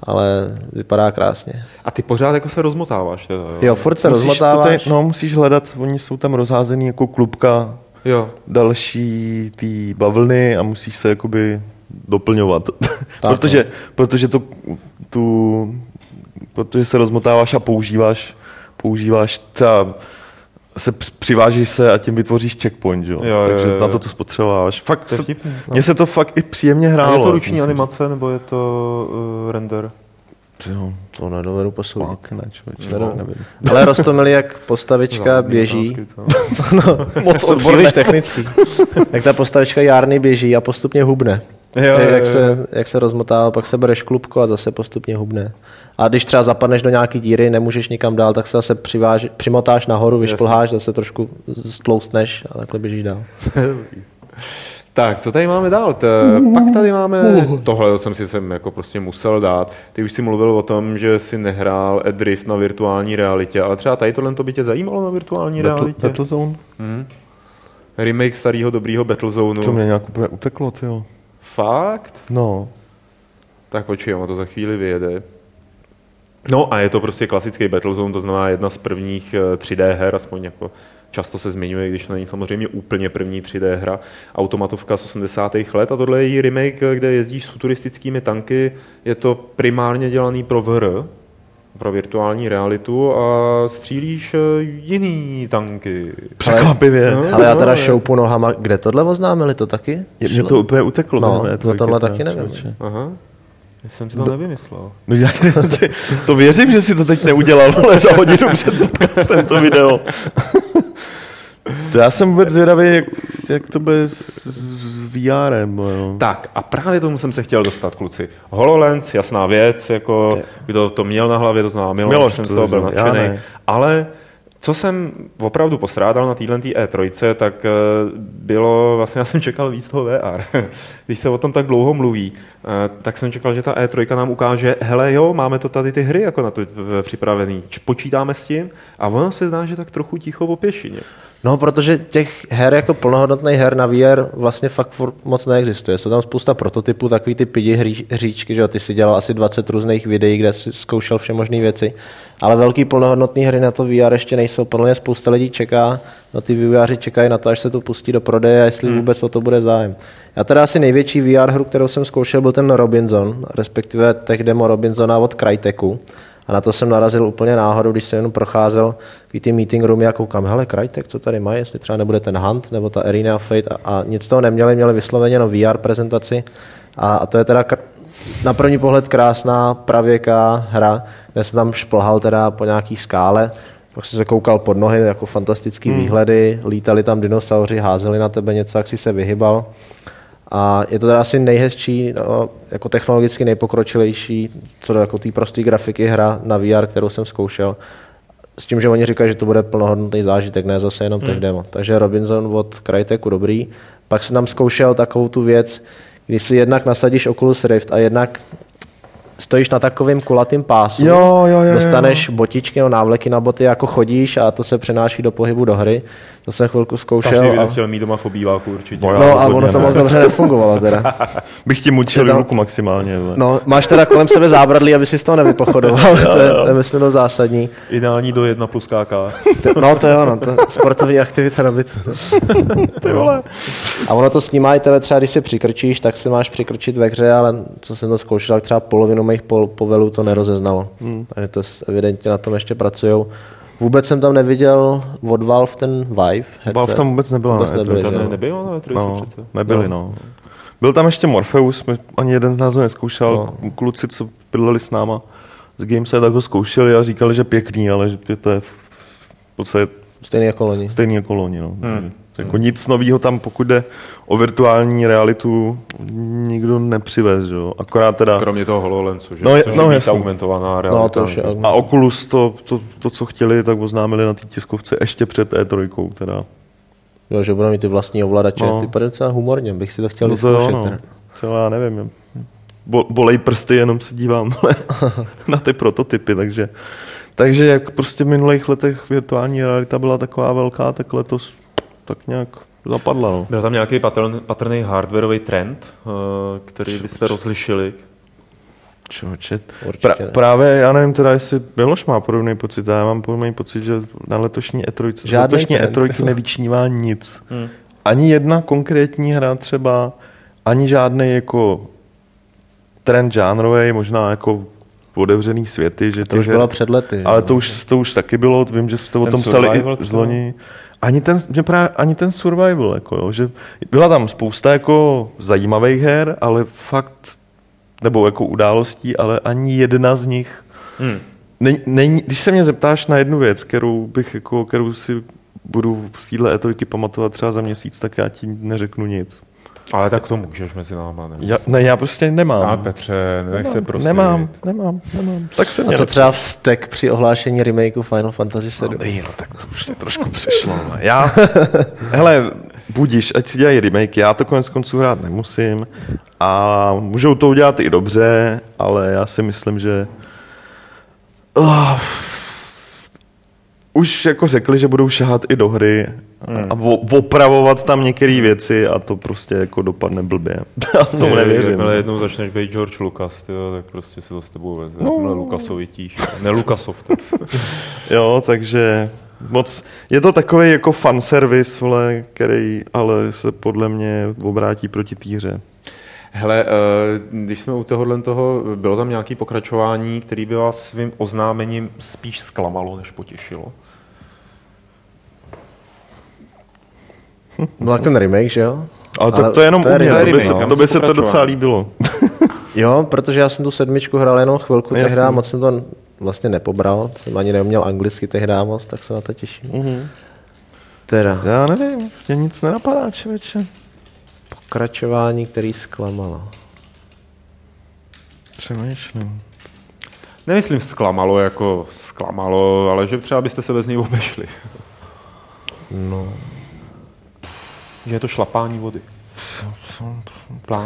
ale vypadá krásně. A ty pořád jako se rozmotáváš teda, jo? Jo, furt se musíš rozmotáváš. Tady, no, musíš hledat, oni jsou tam rozházený jako klubka jo. další ty bavlny a musíš se jakoby doplňovat. protože, protože to, tu, protože se rozmotáváš a používáš, používáš třeba se přivážíš se a tím vytvoříš checkpoint, jo? jo takže jo, jo. na to to spotřebováš. Fakt to se, vtipný, no. Mně se to fakt i příjemně hrálo. A je to ruční animace, nebo je to uh, render? Jo, to nedovedu posoudit. Ne, no. nevím. Ale Rostomili, jak postavička no, běží. no, moc odborný technický. jak ta postavička járny běží a postupně hubne. Jo, jak, jo, jo. Se, jak se rozmotává, pak se bereš klubko a zase postupně hubne. A když třeba zapadneš do nějaké díry, nemůžeš nikam dál, tak se zase přiváž, přimotáš nahoru, vyšplháš, zase trošku stloustneš a takhle běžíš dál. Tak, co tady máme dál? T- pak tady máme, tohle jsem si sem jako prostě musel dát. Ty už si mluvil o tom, že si nehrál Edrift na virtuální realitě, ale třeba tady tohle to by tě zajímalo na virtuální Battle, realitě? Battlezone? Hmm. Remake starého dobrýho Battlezone. To mě nějak úplně uteklo, jo. Fakt? No. Tak počkej, ono to za chvíli vyjede. No a je to prostě klasický Battlezone, to znamená jedna z prvních 3D eh, her, aspoň jako často se zmiňuje, když to není samozřejmě úplně první 3D hra, automatovka z 80. let a tohle je její remake, kde jezdíš s futuristickými tanky, je to primárně dělaný pro VR, pro virtuální realitu a střílíš eh, jiný tanky. Překvapivě. Ale, no, ale já teda šoupu nohama, kde tohle oznámili, to taky? Je, mě to úplně uteklo. No, no tohle taky nevím. Aha. Já jsem si to no, nevymyslel. No, já, to věřím, že si to teď neudělal, ale za hodinu před podcastem to video. To já jsem vůbec zvědavý, jak, jak to bude s, s VRem. Jo. Tak a právě tomu jsem se chtěl dostat, kluci. HoloLens, jasná věc, jako kdo to měl na hlavě, to znamená Miloš, Miloš ten z toho byl nadšený. Ale co jsem opravdu postrádal na téhle E3, tak eh, bylo, vlastně já jsem čekal víc toho VR. Když se o tom tak dlouho mluví, eh, tak jsem čekal, že ta E3 nám ukáže, hele jo, máme to tady ty hry jako na to připravený, počítáme s tím a ono se zdá, že tak trochu ticho o pěšině. No, protože těch her jako plnohodnotných her na VR vlastně fakt moc neexistuje. Jsou tam spousta prototypů, takový ty pidi hříčky, že ty si dělal asi 20 různých videí, kde jsi zkoušel vše možné věci, ale velký plnohodnotné hry na to VR ještě nejsou. Podle mě spousta lidí čeká, no ty vývojáři čekají na to, až se to pustí do prodeje a jestli hmm. vůbec o to bude zájem. Já teda asi největší VR hru, kterou jsem zkoušel, byl ten Robinson, respektive tech demo Robinsona od Cryteku. A na to jsem narazil úplně náhodou, když jsem jenom procházel ty meeting roomy a koukám, hele, Krajtek, co tady má, jestli třeba nebude ten Hunt nebo ta Arena of Fate a, a nic toho neměli, měli vysloveně jenom VR prezentaci a, a to je teda kr- na první pohled krásná pravěká hra, kde se tam šplhal teda po nějaký skále, pak jsem se koukal pod nohy, jako fantastický hmm. výhledy, lítali tam dinosauři, házeli na tebe něco, jak si se vyhybal. A je to teda asi nejhezčí, no, jako technologicky nejpokročilejší, co do jako té prosté grafiky hra na VR, kterou jsem zkoušel. S tím, že oni říkají, že to bude plnohodnotný zážitek, ne zase jenom hmm. demo. Takže Robinson od Cryteku dobrý. Pak jsem tam zkoušel takovou tu věc, když si jednak nasadíš Oculus Rift a jednak stojíš na takovém kulatým pásu, Jo, jo, jo, dostaneš botičky nebo návleky na boty, jako chodíš a to se přenáší do pohybu do hry. To jsem chvilku Každý zkoušel. by A... to chtěl mít doma v obýváku určitě. No, No a ono to moc dobře nefungovalo teda. Bych ti mučil tam- ruku maximálně. vole. No, máš teda kolem sebe zábradlí, aby si z toho nevypochodoval. to, je, to je myslím dost zásadní. Ideální do jedna plus KK. To- No to je ono, to sportovní aktivita na byt. Ty vole. A ono to snímá i tebe třeba, když si přikrčíš, tak si máš přikrčit ve hře, ale co jsem to zkoušel, tak třeba polovinu mých pol, povelů to nerozeznalo. Hmm. Takže to evidentně na tom ještě pracují. Vůbec jsem tam neviděl od Valve ten Vive headset. Valve tam vůbec nebyla Vůbec na nebyli, E3. jo. Ne, nebylo na E3 No, přece. nebyli, no. Byl tam ještě Morpheus, my ani jeden z nás ho neskoušel. No. Kluci, co bydleli s náma z Gamesa, tak ho zkoušeli a říkali, že pěkný, ale že to je v podstatě Stejný jako loni. stejný jako loni. No. Hmm. Jako nic nového tam, pokud jde o virtuální realitu, nikdo nepřivez, jo. Akorát teda... Kromě toho HoloLensu, že? No, je- no, jasný. augmentovaná realita. No to už je. že? A Oculus to, to, to, co chtěli, tak oznámili na té tiskovce ještě před E3, teda. Jo, že budou mít ty vlastní ovladače. No. Ty padají docela humorně, bych si to chtěl No no to jo, no. Co já nevím. Bo, bolej prsty, jenom se dívám ale na ty prototypy, takže takže jak prostě v minulých letech virtuální realita byla taková velká, tak letos tak nějak zapadla. No. Byl tam nějaký patrn, patrný hardwareový trend, eh, který byste rozlišili? Čoče. Pra, právě, já nevím teda, jestli Miloš má podobný pocit, já mám podobný pocit, že na letošní E3, z Žádný letošní trend. E3 nevyčnívá nic. Hmm. Ani jedna konkrétní hra třeba, ani žádný jako trend žánrový, možná jako otevřený světy, že To už bylo před lety. Ale jo. to už, to už taky bylo, vím, že jste o tom psali i z loni. Ani ten, mě právě, ani ten survival, jako jo, že byla tam spousta jako zajímavých her, ale fakt, nebo jako událostí, ale ani jedna z nich Hmm. Není, není, když se mě zeptáš na jednu věc, kterou bych jako, kterou si budu z téhle E3 pamatovat třeba za měsíc, tak já ti neřeknu nic. Ale tak to můžeš mezi náma, ne? Já, ne, já prostě nemám. A Petře, nech se prosím. Nemám, nemám, nemám. Tak se A co třeba vztek při ohlášení remakeu Final Fantasy 7? Dobrý, no tak to už mě trošku přešlo. no. Já, hele, budíš, ať si dělají remake, já to konec konců hrát nemusím a můžou to udělat i dobře, ale já si myslím, že uh, už jako řekli, že budou šahat i do hry a o- opravovat tam některé věci a to prostě jako dopadne blbě. Já tomu nevěřím. Jakmile jednou začneš být George Lucas, tyjo, tak prostě se to s tebou veze. No. Jakmile Lukasovitíš. Ne Lukasoft. Jo, takže moc, je to takový jako fanservice, vole, který ale se podle mě obrátí proti té hře. Hele, eh, když jsme u tohohle toho, bylo tam nějaké pokračování, který by vás svým oznámením spíš zklamalo, než potěšilo? No tak ten remake, že jo? Ale, ale Ale to je jenom to je u mě, remake, to by, no. se, to, by se to docela líbilo. Jo, protože já jsem tu sedmičku hrál jenom chvilku Jasný. tehdy a moc jsem to vlastně nepobral. Jsem ani neuměl anglicky tehdy moc, tak se na to těším. Mhm. Teda, Já nevím, mě nic nenapadá, člověče. Pokračování, který zklamalo. Přemýšlím. Nemyslím zklamalo jako zklamalo, ale že třeba byste se bez něj obešli. No, Že je to šlapání vody.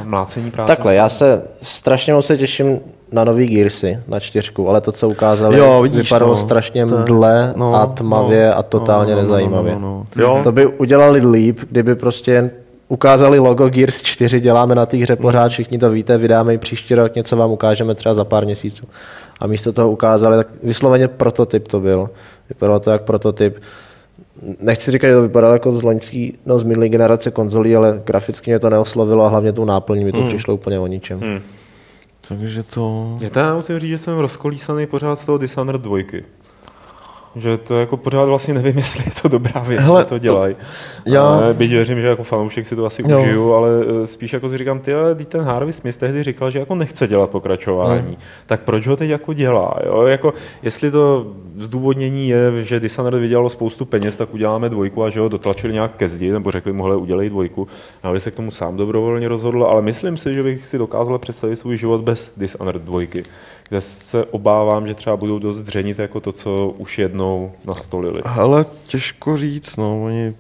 Mlácení práce. Takhle, já se strašně moc se těším na nový Gearsy, na čtyřku, ale to, co ukázali, Jo, vidíš, vypadalo no. strašně To je- mdle no, a tmavě no, a totálně no, no, no, nezajímavě. no, no, no. Jo. To by udělali líp, kdyby prostě jen ukázali logo Gears 4, děláme na té hře pořád, všichni to víte, vydáme ji příští rok, něco vám ukážeme třeba za pár měsíců. A místo toho ukázali, tak vysloveně prototyp to byl. Vypadalo to jak prototyp. Nechci říkat, že to vypadalo jako z loňský, no z minulé generace konzolí, ale graficky mě to neoslovilo a hlavně tou náplní mi to přišlo úplně o ničem. Hmm. Takže to... Já teda musím říct, že jsem rozkolísaný pořád z toho Dishonored 2. Že to jako pořád vlastně nevím, jestli je to dobrá věc, Hele, že to dělají. já- byť věřím, že jako fanoušek si to asi Jo. užiju, ale eh, spíš jako si říkám, ty, ale ten Harvey Smith tehdy říkal, že jako nechce dělat pokračování. Hmm. Tak proč ho teď jako dělá? Jo? Jako, jestli to zdůvodnění je, že Dishonored vydělalo spoustu peněz, tak uděláme dvojku a že ho dotlačili nějak ke zdi, nebo řekli mu, hele, udělej dvojku. A se k tomu sám dobrovolně rozhodl, ale myslím si, že bych si dokázal představit svůj život bez Dishonored dvojky, kde se obávám, že třeba budou dost dřenit jako to, co už jednou nastolili. Ale těžko říct, no, oni...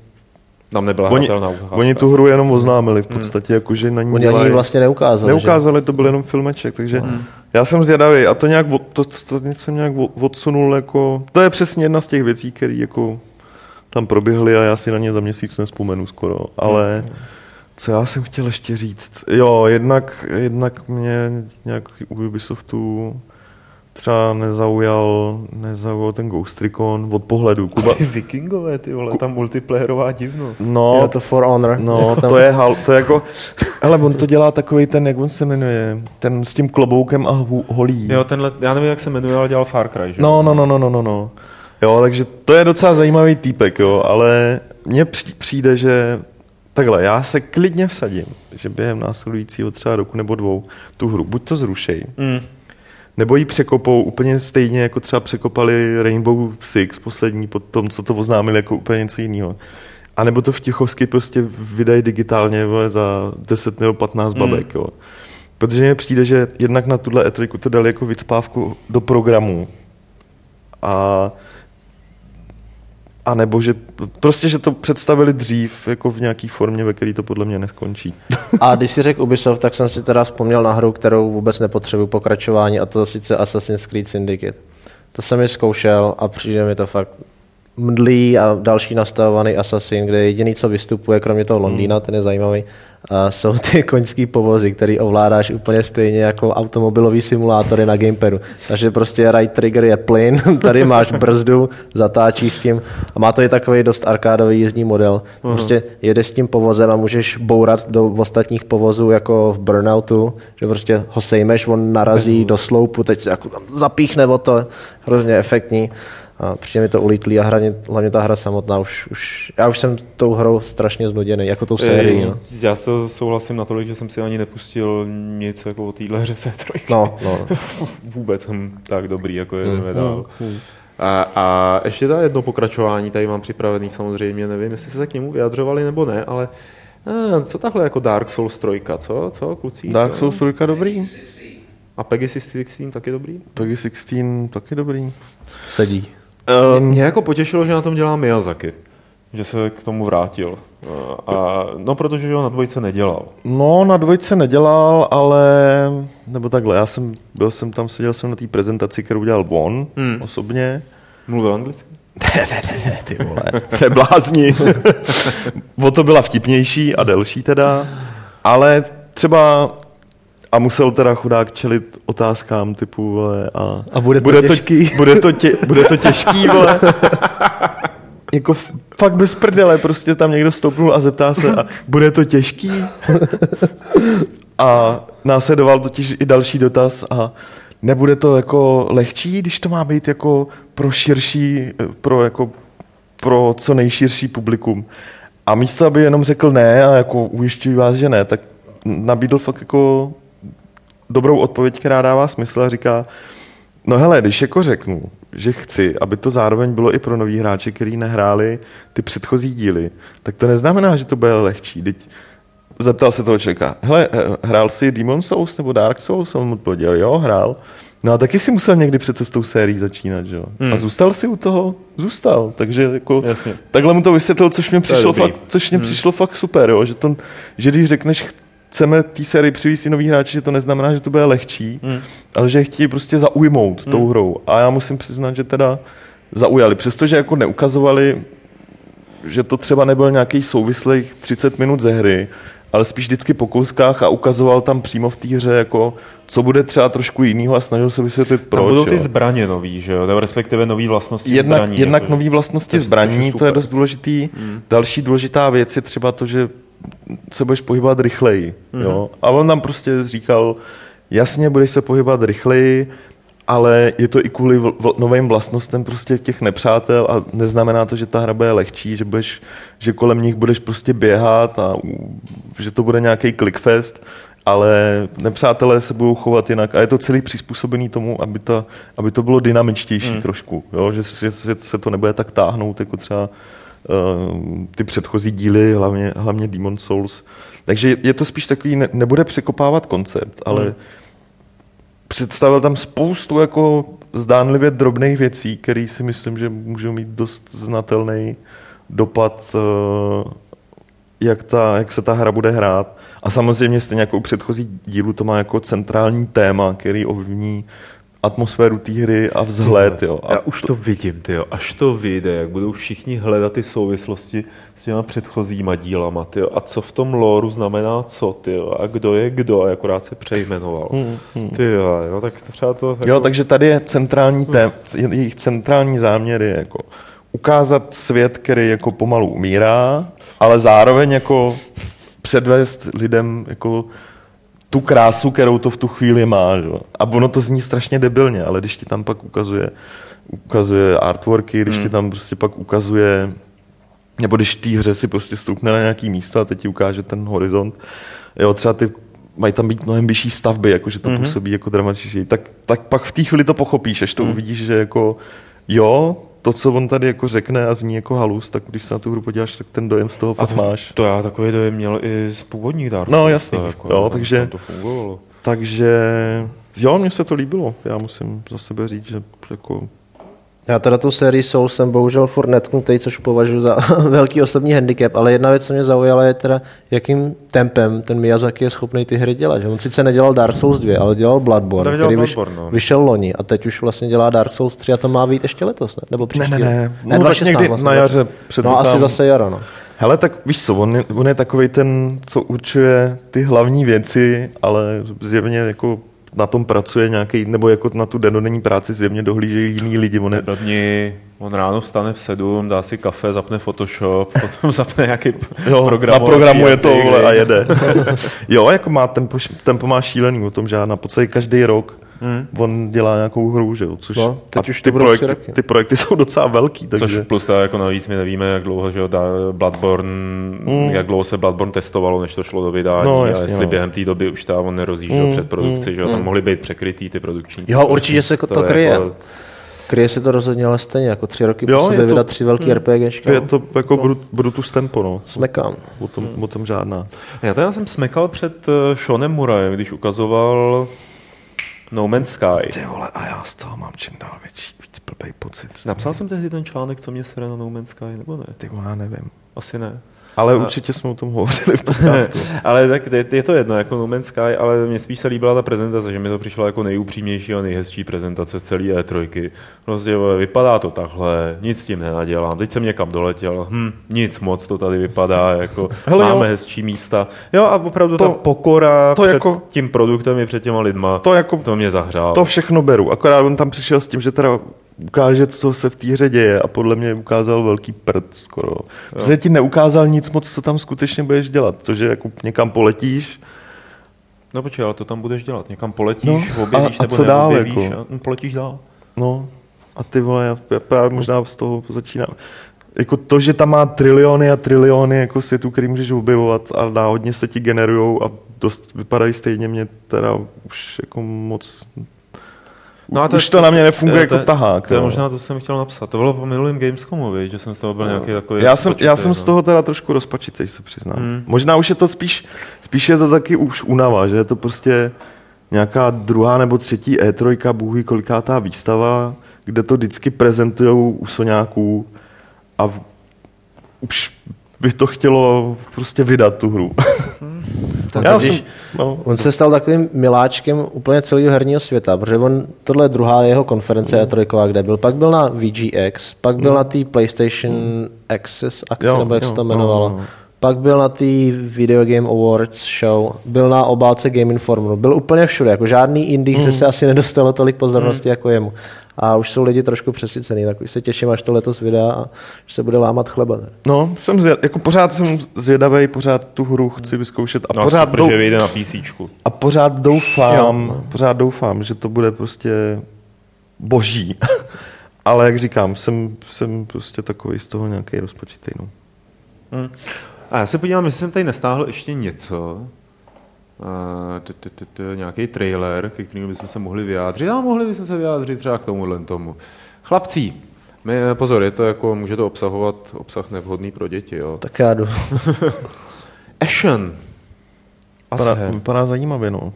Tam nebyla Oni, ukázka. oni tu hru jenom oznámili v podstatě, jako, že na ní Oni ani dělají. ji vlastně neukázali. Neukázali, to byl jenom filmeček, takže já jsem zvědavý a to nějak, od- to, to něco nějak od- odsunul, jako, to je přesně jedna z těch věcí, které jako tam proběhly a já si na ně za měsíc nespomenu skoro, ale co já jsem chtěl ještě říct, jo, jednak, jednak mě nějak u Ubisoftu třeba nezaujal, nezaujal ten Ghost Recon od pohledu. Kuba, Ty vikingové, ty vole, tam multiplayerová divnost. No, Jo, to For Honor. No, tam- to je, hal, to je jako, ale on to dělá takový ten, jak on se jmenuje, ten s tím kloboukem a hu, holí. Jo, tenhle, já nevím, jak se jmenuje, ale dělal Far Cry, že? No, no, no, no, no, no, no. Jo, takže to je docela zajímavý týpek, jo, ale mně při- přijde, že takhle, já se klidně vsadím, že během následujícího třeba roku nebo dvou tu hru buď to zrušej, Mm. nebo ji překopou úplně stejně, jako třeba překopali Rainbow Six poslední, po tom, co to oznámili jako úplně něco jiného. A nebo to v Tichovsky prostě vydají digitálně vole, za 10 nebo 15 babek. Jo. Protože mně přijde, že jednak na tuhle E3 to dali jako vycpávku do programu. A a nebo že prostě, že to představili dřív jako v nějaký formě, ve které to podle mě neskončí. A když si řekl Ubisoft, tak jsem si teda vzpomněl na hru, kterou vůbec nepotřebuji pokračování, a to sice Assassin's Creed Syndicate. To jsem ji zkoušel a přijde mi to fakt mdlý a další nastavovaný Assassin, kde jediný, co vystupuje, kromě toho Londýna, ten je zajímavý, a jsou ty koňský povozy, který ovládáš úplně stejně jako automobilový simulátory na gamepadu. Takže prostě right trigger je plyn, tady máš brzdu, zatáčíš s tím a má to i takový dost arkádový jízdní model. Prostě jedeš s tím povozem a můžeš bourat do ostatních povozů jako v Burnoutu, že prostě ho sejmeš, on narazí do sloupu, teď se jako zapíchne o to, hrozně efektní. A přijde mi to ulítlý a hlavně, hlavně ta hra samotná už, už, já už jsem tou hrou strašně znuděný, jako tou sérií. No. Já to souhlasím natolik, že jsem si ani nepustil nic jako o téhle hře se trojky. No, no. Vůbec jsem tak dobrý, jako jedeme dál. A, a ještě ta jedno pokračování tady mám připravený samozřejmě, nevím, jestli se k němu vyjadřovali nebo ne, ale a, co takhle jako Dark Souls 3, co? Co, kluci? Dark co? Souls 3 dobrý, A Peggy 16 taky dobrý? Peggy 16 taky dobrý. Sedí. Um, Mě jako potěšilo, že na tom dělá Miyazaki, že se k tomu vrátil. A, no, protože ho na dvojce nedělal. No, na dvojce nedělal, ale, nebo takhle, já jsem, byl jsem tam, seděl jsem na té prezentaci, kterou dělal on Hmm. osobně. Mluvil anglicky? Ne, ne, ne, ne, ty vole, to je blázni. o to byla vtipnější a delší teda, ale třeba a musel teda chudák čelit otázkám typu, vole, a, A bude to bude těžký. To, bude, to tě, bude to těžký, vole. jako fakt bez prdele, prostě tam někdo stoupnul a zeptá se, a bude to těžký? A následoval totiž i další dotaz a nebude to jako lehčí, když to má být jako pro širší, pro jako pro co nejširší publikum. A místo, aby jenom řekl ne a jako ujišťuji vás, že ne, tak nabídl fakt jako dobrou odpověď, která dává smysl a říká, no hele, když jako řeknu, že chci, aby to zároveň bylo i pro nový hráče, kteří nehráli ty předchozí díly, tak to neznamená, že to bude lehčí. Teď zeptal se toho člověka, hele, eh, hrál jsi Demon Souls nebo Dark Souls? A on mu odpověděl, jo, hrál. No a taky si musel někdy přece s tou sérií začínat, že jo? Hmm. A zůstal si u toho? Zůstal. Takže jako Jasně. takhle mu to vysvětlil, což mě přišlo, fakt, což mě hmm. přišlo fakt super, jo? Že, to, že když řekneš, chceme té sérii přivést nový hráči, že to neznamená, že to bude lehčí, hmm. ale že je chtějí prostě zaujmout hmm. tou hrou. A já musím přiznat, že teda zaujali. Přestože jako neukazovali, že to třeba nebyl nějaký souvislých 30 minut ze hry, ale spíš vždycky po kouskách a ukazoval tam přímo v té hře, jako, co bude třeba trošku jinýho a snažil se vysvětlit proč. Tam budou ty jo. zbraně nový, že jo? Nebo respektive nový vlastnosti Jednak, zbraní. jednak jako, nové vlastnosti to zbraní, to je dost důležitý. Mm. Další důležitá věc je třeba to, že se budeš pohybovat rychleji. Mm. Jo? A on nám prostě říkal, jasně, budeš se pohybovat rychleji, ale je to i kvůli vl- novým vlastnostem prostě těch nepřátel a neznamená to, že ta hra bude lehčí, že, budeš, že kolem nich budeš prostě běhat a že to bude nějaký clickfest, ale nepřátelé se budou chovat jinak a je to celý přizpůsobený tomu, aby, ta, aby to bylo dynamičtější hmm. trošku, jo? Že, že, že se to nebude tak táhnout jako třeba ty předchozí díly, hlavně, hlavně Demon Souls. Takže je to spíš takový, ne, nebude překopávat koncept, ale hmm. představil tam spoustu jako zdánlivě drobných věcí, které si myslím, že můžou mít dost znatelný dopad uh, jak, ta, jak se ta hra bude hrát. A samozřejmě stejně jako u předchozí dílu to má jako centrální téma, který ovlivní atmosféru té hry a vzhled. Jo. A Já už to vidím, ty až to vyjde, jak budou všichni hledat ty souvislosti s těma předchozíma dílama, ty a co v tom lóru znamená co, ty a kdo je kdo, a akorát se přejmenoval. Ty jo, tak třeba to... Jako... Jo, takže tady je centrální tém, jejich centrální záměr je jako ukázat svět, který jako pomalu umírá, ale zároveň jako předvést lidem jako tu krásu, kterou to v tu chvíli má. Že? A ono to zní strašně debilně, ale když ti tam pak ukazuje, ukazuje artworky, když hmm. ti tam prostě pak ukazuje nebo když té hře si prostě stoupne na nějaký místo a teď ti ukáže ten horizont, jo, třeba ty mají tam být mnohem vyšší stavby, jakože to mm-hmm. působí jako dramatičněji, tak, tak pak v té chvíli to pochopíš, až to mm. uvidíš, že jako jo, to, co on tady jako řekne a zní jako halus, tak když se na tu hru podíváš, tak ten dojem z toho fakt máš. To já takový dojem měl i z původních dárků. No jasně, jako, jo, tam, takže, to fungovalo. takže jo, mně se to líbilo. Já musím za sebe říct, že jako Já teda tu sérii Soul jsem bohužel furt netknutý, což považuji za velký osobní handicap, ale jedna věc, co mě zaujala, je teda, jakým tempem ten Miyazaki je schopný ty hry dělat. Že on sice nedělal Dark Souls 2, ale dělal Bloodborne, dělal který Bloodborne, no. vyšel loni a teď už vlastně dělá Dark Souls 3 a to má být ještě letos, ne? Nebo ne, příští ne, rok? ne, ne no, tak 2016 někdy vlastně. na jaře No předpokládám. asi zase jaro, no. Hele, tak víš co, on je, on je takový ten, co určuje ty hlavní věci, ale zjevně jako na tom pracuje nějaký, nebo jako na tu denodenní práci zjevně dohlížejí jiní lidi. On je, Dní, on ráno vstane v sedm, dá si kafe, zapne Photoshop, potom zapne nějaký jo, program. naprogramuje to vole, a jede. jo, jako má tempo, tempo má šílený, o tom žádná. Po celý každý rok hmm. on dělá nějakou hru, že jo, což No, teď a už ty, projekty, roky. ty projekty jsou docela velký, takže... Což plus teda jako navíc my nevíme, jak dlouho, že jo, Bloodborne, mm. jak dlouho se Bloodborne testovalo, než to šlo do vydání No, a jasně, jestli no. během té doby už ta on nerozjížděl Mm, před produkci, mm, že jo, tam mm. mohly být překrytý ty produkční. Jo, určitě se to, to je kryje. Jako, Kryje se to rozhodně, ale stejně, jako tři roky Jo, po sobě to- vydat tři velký RPGčka. Je to jako brut, Brutus tempo, no. Smekám. O tom, o tom žádná. já teda jsem smekal před eh, Seanem Murajem, když ukazoval No Man's Sky. Ty vole, a já z toho mám čím dál větší, víc blbej pocit. Napsal jsem tehdy ten článek, co mě sere na No Man's Sky, nebo ne? Ty vole, já nevím. Asi ne. Ale určitě jsme o tom hovořili v podcastu. ale tak je, je to jedno, jako No Man's Sky, ale mně spíš se líbila ta prezentace, že mi to přišla jako nejupřímnější a nejhezčí prezentace z celé E3. Prostě vypadá to takhle, nic s tím nenadělám. Teď jsem někam doletěl, hm, nic moc to tady vypadá, jako Hele, máme jo. hezčí místa. Jo a opravdu To- ta pokora to před jako- tím produktem i před těma lidma, To jako- to mě zahřálo. To všechno beru, akorát on tam přišel s tím, že teda ukáže, co se v té hře děje a podle mě ukázal velký prd skoro. Protože ti neukázal nic moc, co tam skutečně budeš dělat. To, že jako někam poletíš, No počkej, ale to tam budeš dělat. Někam poletíš, No, objevíš a- a nebo co dál, jako? a hm, poletíš dál. no a ty vole, já já právě možná z toho začínám. Jako to, že tam má triliony a triliony jako světů, který můžeš objevovat a náhodně se ti generujou a dost vypadají stejně, mě teda už jako moc... No a to už to na mě nefunguje jako tahák. To je no. možná to, jsem chtěl napsat. To bylo po minulém Gamescomu, viď, že jsem z toho byl nějaký takový... Já jsem, já rozpačitý, jsem z no. toho teda trošku rozpačitej, se přiznám. Hmm. Možná už je to spíš, spíš je to taky už unava, že je to prostě nějaká druhá nebo třetí E3, bůh kolikátá výstava, kde to vždycky prezentujou u Soňáků a v- už by to chtělo prostě vydat tu hru. Tak Já když- jsem, no, On se stal takovým miláčkem úplně celého herního světa, protože on, tohle je druhá jeho konference Mm. E3, kde byl. Pak byl na VGX, pak byl na té PlayStation Access akci, Jo, nebo jak se jo, to no, jmenovalo. no, no. Pak byl na té Video Game Awards show, byl na obálce Game Informeru, byl úplně všude, jako žádný indie, Mm. se asi nedostalo tolik pozornosti jako jemu. A už jsou lidi trošku přesycený, tak už se těším, až to letos vydá a že se bude lámat chleba. no, jsem zvěd, jako pořád jsem zvědavý, pořád tu hru chci vyzkoušet a No, pořád super, dou, že vyjde na PCčku. A pořád doufám, Jo. pořád doufám, že to bude prostě boží. Ale jak říkám, jsem, jsem prostě takový z toho nějaký rozpočitý. No. Hm. A já se podívám, jestli jsem tady nestáhl ještě něco. Nějaký trailer, ke kterému bychom se mohli vyjádřit. A mohli bychom se vyjádřit třeba k tomuhle tomu. Chlapcí, my, pozor, je to jako, může to obsahovat obsah nevhodný pro děti, jo. Tak já jdu. Ashen. Vypadá, vypadá zajímavě, no.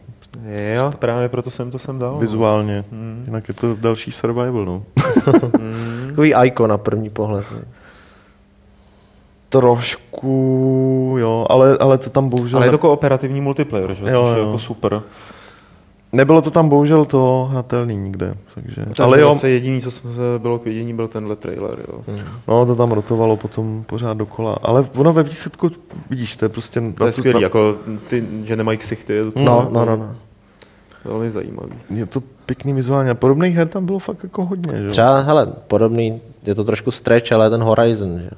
Jo, právě proto jsem to sem dal. no. Vizuálně. Jinak je to další survival, no. Takový icon na první pohled. ne. Trošku, jo, ale, ale to tam bohužel... Ale je to kooperativní multiplayer, že? Jo, Což je jo. jako super. Nebylo to tam bohužel to hratelný nikde, takže... Takže ale jo, zase jediný, co jsme bylo k vidění, byl tenhle trailer, jo. no to tam rotovalo potom pořád dokola, ale ono ve výsledku, vidíš, to je prostě... To je skvělý, jako ty, že nemají ksichty, je docela No, jako no, no, no. velmi zajímavý. Je to pěkný vizuálně. A podobných her tam bylo fakt jako hodně, že? Třeba, hele, podobný, je to trošku stretch, ale ten Horizon, že?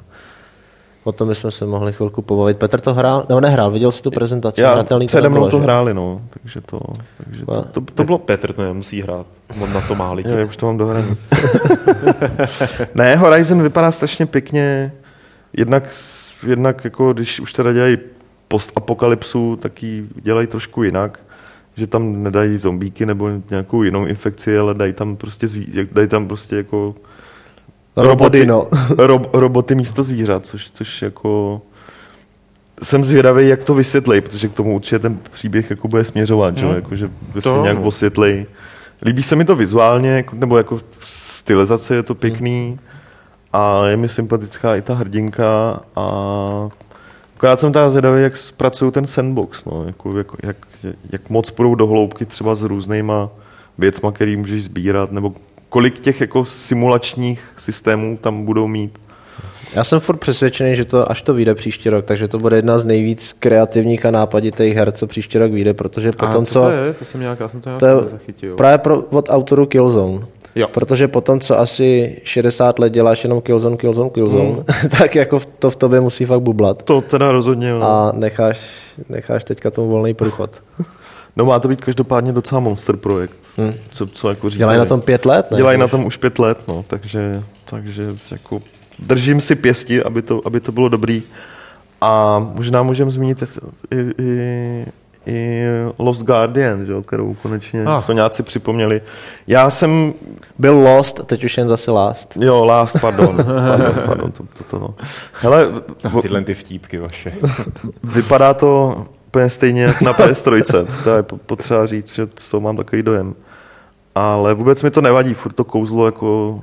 O tom bychom se mohli chvilku pobavit. Petr to hrál, nebo nehrál, viděl jsi tu prezentaci? Já Hratelný přede mnou to hráli, no. Takže to, takže to, to, to bylo... Petr to nemusí hrát, on na to má lidi. Jo, já už to mám dohraný. ne, Horizon vypadá strašně pěkně. Jednak, jednak jako, když už teda dělají postapokalypsu, tak ji dělají trošku jinak. Že tam nedají zombíky nebo nějakou jinou infekci, ale dají tam prostě, zví, dají tam prostě jako Roboty, no. rob, roboty místo zvířat, což, což jako jsem zvědavý, jak to vysvětlej, protože k tomu určitě ten příběh jako bude směřovat, že, Hmm. jako, že To to nějak ano. osvětlej. Líbí se mi to vizuálně, jako- nebo jako stylizace je to pěkný a je mi sympatická i ta hrdinka a akorát jsem teda zvědavý, jak zpracují ten sandbox, no, jako, jako, jak, jak moc půjdou do hloubky třeba s různýma věcma, který můžeš sbírat, nebo kolik těch jako simulačních systémů tam budou mít. Já jsem furt přesvědčený, že to až to vyjde příští rok, takže to bude jedna z nejvíc kreativních a nápaditých her, co příští rok vyjde, protože potom, A co, co... to je? To jsem nějak, já jsem to nějak to nezachytil. právě pro, od autoru Killzone. Jo. Protože potom, co asi 60 let děláš jenom Killzone, Killzone, Killzone, Hmm. tak jako v- to v tobě musí fakt bublat. To teda rozhodně, jo. A necháš, necháš teďka tomu volný průchod. No má to být každopádně docela monster projekt, Hm. co, co jako říkají. Dělají na tom pět let, ne? Dělají na tom už pět let, no, takže, takže jako držím si pěsti, aby to, aby to bylo dobrý. A možná můžeme zmínit i, i, i Lost Guardian, že, kterou konečně ah. Soňáci připomněli. Já jsem, Byl Lost, teď už jen zase Last. jo, last, pardon, pardon, pardon to, to, to, no. Hele, No, tyhle ty vtípky vaše. Vypadá to úplně stejně jak na PS3, to je po- potřeba říct, že z toho mám takový dojem. Ale vůbec mi to nevadí, furt to kouzlo jako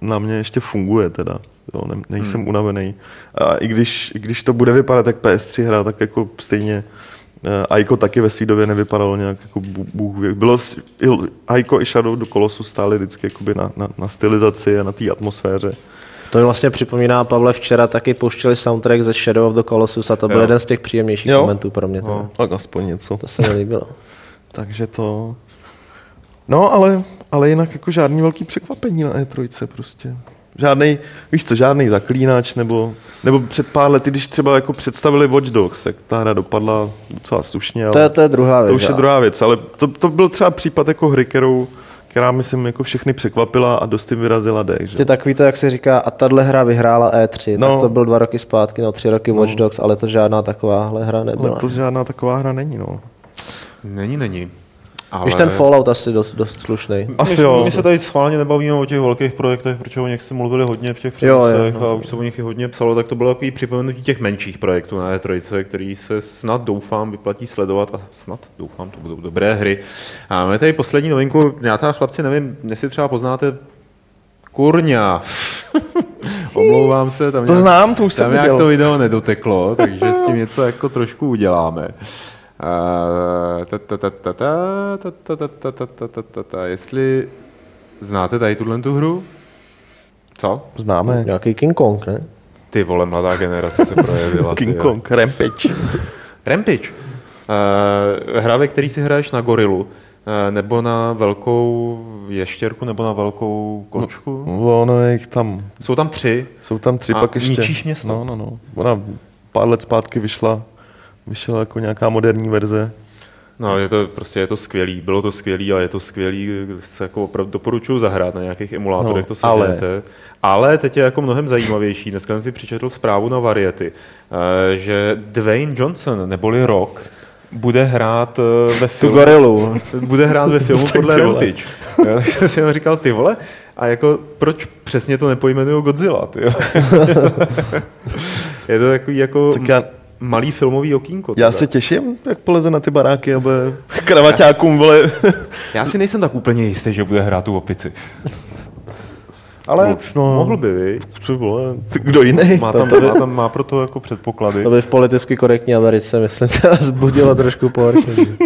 na mě ještě funguje teda. Jo, ne, nejsem hmm. unavený. A i když, i když to bude vypadat jak PS3 hra, tak jako stejně eh, Aiko taky ve své době nevypadalo nějak jako bů- bůh ví. Bylo, s- i, Aiko i Shadow do Colossus stály vždycky jakoby na, na, na stylizaci a na té atmosféře. To mi vlastně připomíná, Pavle, včera taky pouštěli soundtrack ze Shadow of the Colossus a to byl Jo. jeden z těch příjemnějších Jo. momentů pro mě. To, No. Tak aspoň něco. to se mi líbilo. Takže to... No, ale, ale jinak jako žádný velký překvapení na E3 prostě. Žádný, víš co, žádný zaklínač, nebo, nebo před pár lety, když třeba jako představili Watch Dogs, jak ta hra dopadla docela slušně, ale To je, to je druhá věc. to už je druhá věc, ale to, to byl třeba případ jako hry, kterou, která myslím jako všechny překvapila a dost jim vyrazila dech. Že? Prostě takový to, jak se říká, a tahle hra vyhrála E3, no. No. tak to byl dva roky zpátky, no tři roky Watch Dogs, ale to žádná takováhle hra nebyla. Ale to žádná taková hra není, no. Není, není. Ale... Když ten Fallout asi dost, dost slušný. Asi my, jo. My se tady schválně nebavíme o těch velkých projektech, protože o nich jste mluvili hodně v těch Jo, jo, přenosech no. a už se o nich i hodně psalo, tak to bylo takový připomenutí těch menších projektů na E3, který se snad doufám vyplatí sledovat a snad doufám, to budou dobré hry. A máme tady poslední novinku, já teda chlapci nevím, jestli třeba poznáte Kurňa. Omlouvám se, tam To nějak, znám, to už jsem tam nějak viděl. to video nedoteklo, takže s tím něco jako trošku uděláme. Jestli znáte tady tuhle tu hru? Co? Známe. Nějaký King Kong, ne? Ty vole, mladá generace se projevila. King Kong, Rampage. Rampage. Hra, ve který si hraješ na gorilu, nebo na velkou ještěrku, nebo na velkou kočku. No, ono je jich tam... Jsou tam tři. Jsou tam tři, a pak ještě... ničíš město. No, no, no. Ona pár let zpátky vyšla vyšla jako nějaká moderní verze. No, je to prostě je to skvělý, bylo to skvělý a je to skvělý, se jako opravdu doporučuji zahrát na nějakých emulátorech, No, to si ale- ale... ale teď je jako mnohem zajímavější, dneska jsem si přečetl zprávu na Variety, eh, že Dwayne Johnson, neboli Rock, bude hrát eh, ve Tu filmu, gorilu. bude hrát ve filmu podle. Rampage. Jo, tak jsem si jenom říkal, ty vole, a jako proč přesně to nepojmenují Godzilla, ty? Je to takový jako Tak já, malý filmový okýnko. já teda. se těším, jak poleze na ty baráky a bude kravaťákům, vole. Já si nejsem tak úplně jistý, že bude hrát tu opici. Ale Už, no. mohl by? Ty vole, ty kdo jiný? Má tam, má tam má pro to jako předpoklady. To by v politicky korektní Americe, myslím, to zbudilo trošku pohoršení.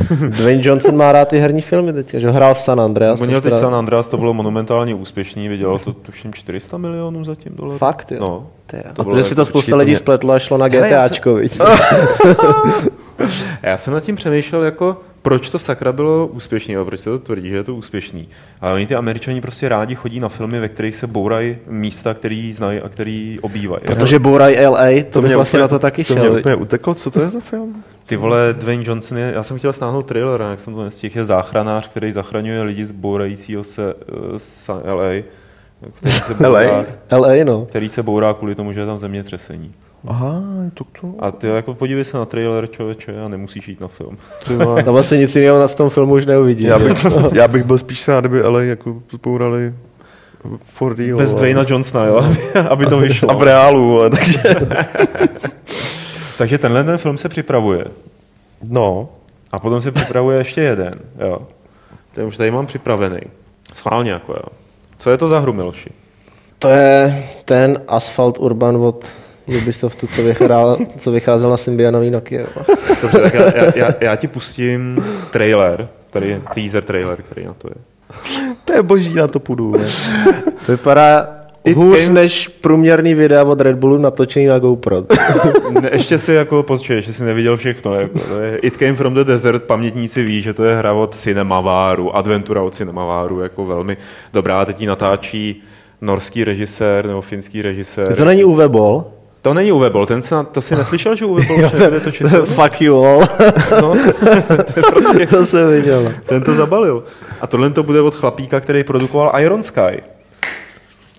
Dwayne Johnson má rád ty herní filmy teď, že hrál v San Andreas. On měl teď teda- San Andreas, to bylo monumentálně úspěšný, vydělalo to tuším 400 milionů zatím dolarů. Fakt, jo. No. To A protože si to jako- spousta lidí mě- spletlo a šlo na Hele, já GTAčko, viď? Já jsem nad tím přemýšlel, jako, proč to sakra bylo úspěšný, a proč se to tvrdí, že je to úspěšný. Ale oni ty američani prostě rádi chodí na filmy, ve kterých se bourají místa, který znají a který obývají. Protože Bouraj LA, to, bych mě vlastně úplně- na to taky To mě šel. úplně uteklo, co to je za film? Ty vole, Dwayne Johnson je, já jsem chtěl stáhnout trailer, jak jsem to nestihl, je záchranář, který zachraňuje lidi z bourajícího se uh, z LA, který se bourá, LA? LA, no. který se bourá kvůli tomu, že je tam zemětřesení. Aha, to to. A ty jako podívej se na trailer, člověče, a nemusíš jít na film. Tam vlastně nic jiného v tom filmu už neuvidí. Já bych, já bych byl spíš rád, kdyby ale jako zbourali for real. Bez Dwayna Johnsona, jo, aby, aby to vyšlo. A v reálu, ale takže... Takže tenhle ten film se připravuje. No, A potom se připravuje ještě jeden, jo. Ten už tady mám připravený. Schválně jako, jo. Co je to za hru, Milši? To je ten Asphalt Urban od Ubisoftu, co vycházel, co vycházel na Symbianový Nokia. Dobře, tak já, já, já, já ti pustím trailer, tady je teaser trailer, který na to je. to je boží, na to půjdu. ne? Vypadá It hůř came- než průměrný videa od Red Bullu natočený na GoPro. Ne, ještě si jako počkej, ještě si neviděl všechno. Jako, to je It Came From The Desert, pamětníci ví, že to je hra od Cinemavaru, adventura od Cinemavaru, jako velmi dobrá. Teď ji natáčí norský režisér nebo finský režisér. to není Uwe Boll. To není Uwe Boll, ten se, to si neslyšel, že Uwe Boll Jo, už nebude točit? Fuck you all. No, to je prostě, to jsem viděl. ten to zabalil. A tohle to bude od chlapíka, který produkoval Iron Sky.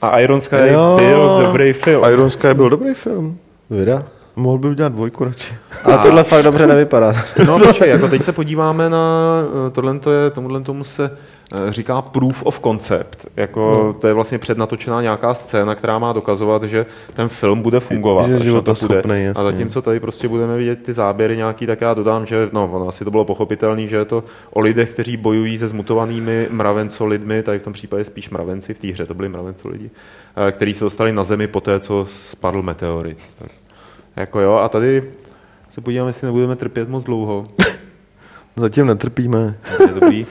A Iron Sky Jo. byl dobrý film. Iron Sky byl dobrý film. Vida? Mohl by udělat dvojku radši. A tohle fakt dobře nevypadá. No počkej, jako teď se podíváme na, eh, tohle to je, tomuhle tomu se říká proof of concept. Jako, Hmm. To je vlastně přednatočená nějaká scéna, která má dokazovat, že ten film bude fungovat. Že na to životaschopnej, půjde. jasně. A zatímco tady prostě budeme vidět ty záběry nějaký, tak já dodám, že no, ono asi to bylo pochopitelné, že je to o lidech, kteří bojují se zmutovanými mravenco lidmi, tady v tom případě spíš mravenci, v té hře to byli mravenco lidi, eh, kteří se dostali na zemi po té, co spadl meteorit. Tak, jako jo, a tady se podíváme, jestli nebudeme trpět moc dlouho. Zatím netrpíme. Je dobrý.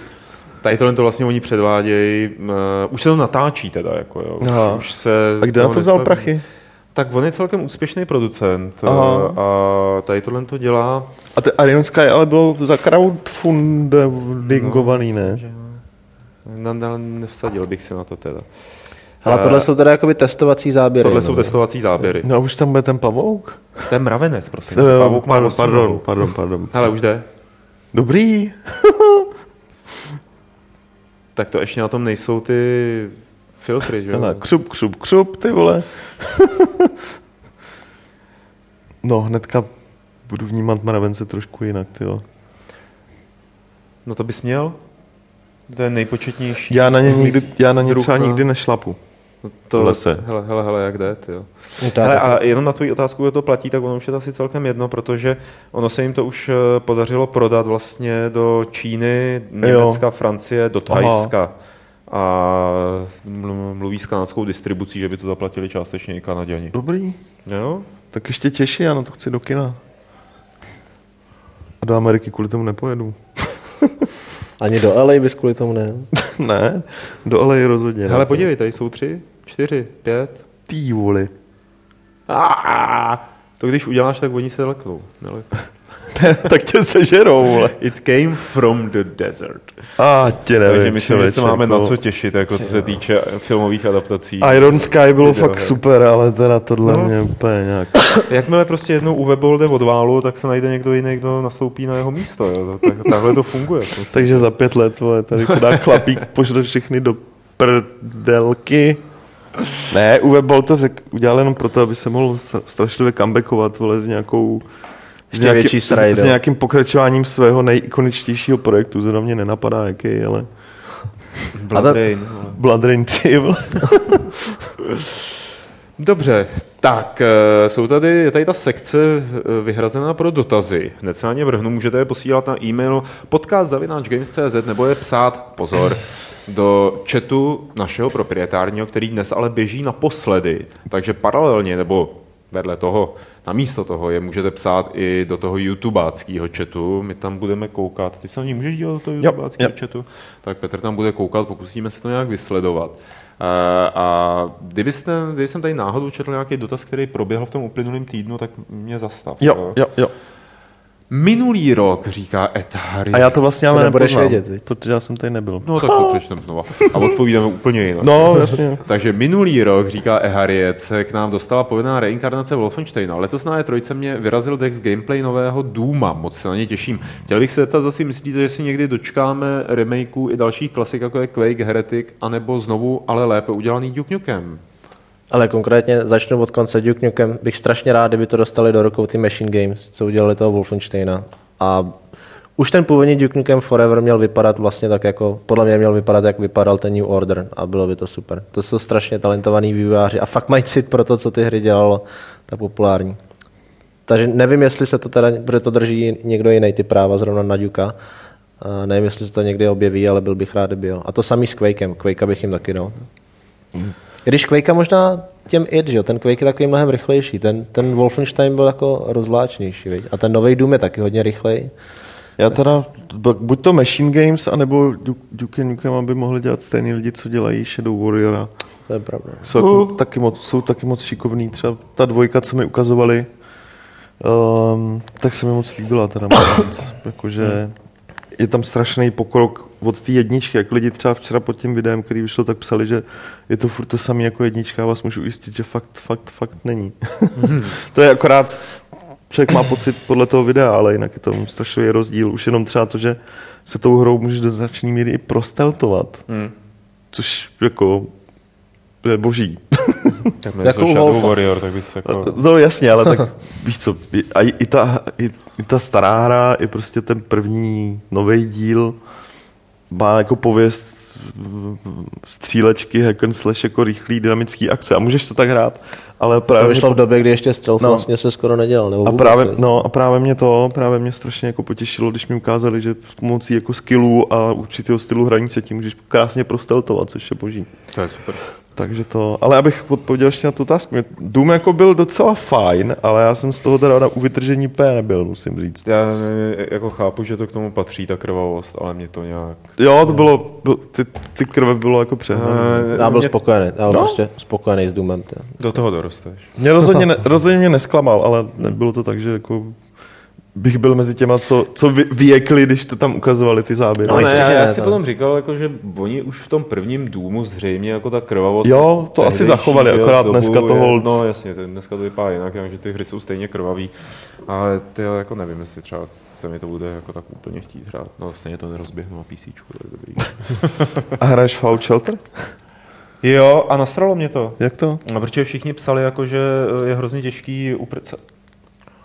Tady tohle to vlastně oni předvádějí, uh, už se to natáčí teda, jako jo. Už, Aha. už se A kde na to vzal prachy? Tak on je celkem úspěšný producent uh, Aha. a tady tohle to dělá. A ty Iron Sky ale bylo za crowdfundingovaný, ne? Že- Na, na, nevsadil bych si na to teda. Ale tohle jsou teda jakoby testovací záběry. Tohle no. jsou testovací záběry. No a už tam bude ten pavouk? To je mravenec, prosím. Pavouk má pardon, osm pardon, nohou. pardon, pardon. Hele, už jde. Dobrý. Tak to ještě na tom nejsou ty filtry, že jo? Hele, křup, křup, křup, ty vole. no, hnedka budu vnímat mravence trošku jinak, ty jo. No to bys měl? To je nejpočetnější. Já na ně, nikdy, já na ně třeba nikdy nešlapu. No to, lese. hele, hele, hele, jak jde, ty jo. No Hele, a jenom na tvou otázku, kdo to platí, tak ono už je to asi celkem jedno, protože ono se jim to už eh, podařilo prodat vlastně do Číny, Německa, Francie, do Aha. Thajska. A mlu- mluví s kanadskou distribucí, že by to zaplatili částečně i Kanaděni. Dobrý. Jo? Tak ještě Češi, já na to chci do kina. A do Ameriky kvůli tomu nepojedu. Ani do LA bys kvůli tomu ne. ne, do LA rozhodně. Ne. podívej, tady jsou tři, čtyři, pět. Ty voli. To když uděláš, tak oni se leknou. neleknou. tak tě sežerou, vole. It came from the desert. A tě nevím, Takže myslím, že se máme na co těšit, jako co se týče filmových adaptací. Iron Sky bylo fakt super, ale teda tohle No. mě úplně nějak... Jakmile prostě jednou Uwe Boll jde od válu, tak se najde někdo jiný, kdo nastoupí na jeho místo. Jo. Tak, takhle to funguje. si- Takže za pět let, vole, tady chudá chlapík pošle všechny do prdelky. Ne, Uwe Boll to řek, udělal jenom proto, aby se mohl stra- strašlivě comebackovat, vole, s nějakou... S, Ještě nějaký, větší s, srajdo. s nějakým pokračováním svého nejikoničtějšího projektu. Zrovna mě nenapadá, jaký, ale... Blood A ta- Rain, vole. Blood Rain 3, vole. Dobře, tak eh, jsou tady, je tady ta sekce eh, vyhrazená pro dotazy. Hned se na ně vrhnu, můžete je posílat na e-mail podcast.games.cz nebo je psát, pozor, do chatu našeho proprietárního, který dnes ale běží naposledy, takže paralelně nebo vedle toho, na místo toho je můžete psát i do toho YouTubeáckého chatu. My tam budeme koukat. Ty se na ní můžeš dívat do toho YouTubeáckého chatu? Tak Petr tam bude koukat, pokusíme se to nějak vysledovat. Eh, a kdybyste, kdyby jsem tady náhodou četl nějaký dotaz, který proběhl v tom uplynulém týdnu, tak mě zastav. Jo, jo, jo. Minulý rok, říká Ed Harry. A já to vlastně ale To nebudeš vědět, viď? protože já jsem tady nebyl. No tak to přečtem znova. A odpovídáme úplně jinak. No, jasně. Takže minulý rok, říká Ehariet, se k nám dostala povinná reinkarnace Wolfensteina. Letos na E3 mě vyrazil Dex gameplay nového Duma. Moc se na ně těším. Chtěl bych se zeptat, zase myslíte, že si někdy dočkáme remakeů i dalších klasik, jako je Quake, Heretic, anebo znovu, ale lépe udělaný Duke Nukem? Ale konkrétně začnu od konce Duke Nukem. Bych strašně rád, kdyby to dostali do rukou ty Machine Games, co udělali toho Wolfensteina. A už ten původní Duke Nukem Forever měl vypadat vlastně tak jako, podle mě měl vypadat, jak vypadal ten New Order a bylo by to super. To jsou strašně talentovaní vývojáři a fakt mají cit pro to, co ty hry dělalo, tak populární. Takže nevím, jestli se to teda, protože to drží někdo jiný ty práva zrovna na Duka. Nevím, jestli se to někdy objeví, ale byl bych rád, kdyby jo. A to samý s Quakem. Quakea bych jim taky dal. Když Quakea možná těm id, že jo? ten Quake je takový mnohem rychlejší. Ten, ten Wolfenstein byl jako rozvláčnější. Viď? A ten nový Doom je taky hodně rychlej. Já teda, bu- buď to Machine Games, anebo Duke, Duke Nukem, aby mohli dělat stejný lidi, co dělají Shadow Warriora. To je pravda. Jsou, jako, taky moc, jsou taky moc šikovný. Třeba ta dvojka, co mi ukazovali, um, tak se mi moc líbila teda moc. Jakože je tam strašný pokrok od té jedničky, jak lidi třeba včera pod tím videem, který vyšlo, tak psali, že je to furt to samé jako jednička a vás můžu ujistit, že fakt, fakt, fakt není. to je akorát, člověk má pocit podle toho videa, ale jinak je tam strašný rozdíl. Už jenom třeba to, že se tou hrou můžeš do značné míry i prosteltovat. Hmm. Což jako je boží. Tak Jako Shadow Wolfa. Warrior, tak bys jako... No jasně, ale tak víš co, i, i, ta, i, i ta stará hra, i prostě ten první nový díl má jako pověst střílečky, hack and slash, jako rychlý dynamický akce a můžeš to tak hrát, ale To právě vyšlo v době, kdy ještě stealth No. vlastně se skoro nedělal. Nebo a právě, no, a právě mě to, právě mě strašně jako potěšilo, když mi ukázali, že pomocí jako skillů a určitého stylu hraní se tím můžeš krásně prosteltovat, což je boží. To je super. Takže to, ale abych odpověděl ještě na tu otázku. Doom jako byl docela fajn, ale já jsem z toho teda na u vytržení P nebyl, musím říct. Já ne, jako chápu, že to k tomu patří, ta krvavost, ale mě to nějak... Jo, to bylo, byl, ty, ty krve bylo jako přehnané. Eh, Já byl mě spokojený, já byl No. prostě spokojený s Doomem. Tě. Do toho dorosteš. Mě rozhodně, ne, rozhodně mě nesklamal, ale nebylo to tak, že jako bych byl mezi těma, co, co vy, vyjekli, když to tam ukazovali ty záběry. No, No, ne, jistě, já, že já si to- potom říkal, jako, že oni už v tom prvním důmu zřejmě jako ta krvavost... Jo, to asi zachovali, akorát dobu dneska to hold- No jasně, dneska to vypadá jinak, že ty hry jsou stejně krvavý, ale ty jako nevím, jestli třeba se mi to bude jako tak úplně chtít hrát. No stejně to nerozběhnu na PC, to je dobrý. A hraješ Fallout Shelter? jo, a nastralo mě to. Jak to? No, protože všichni psali, jako, že je hrozně těžký uprcat.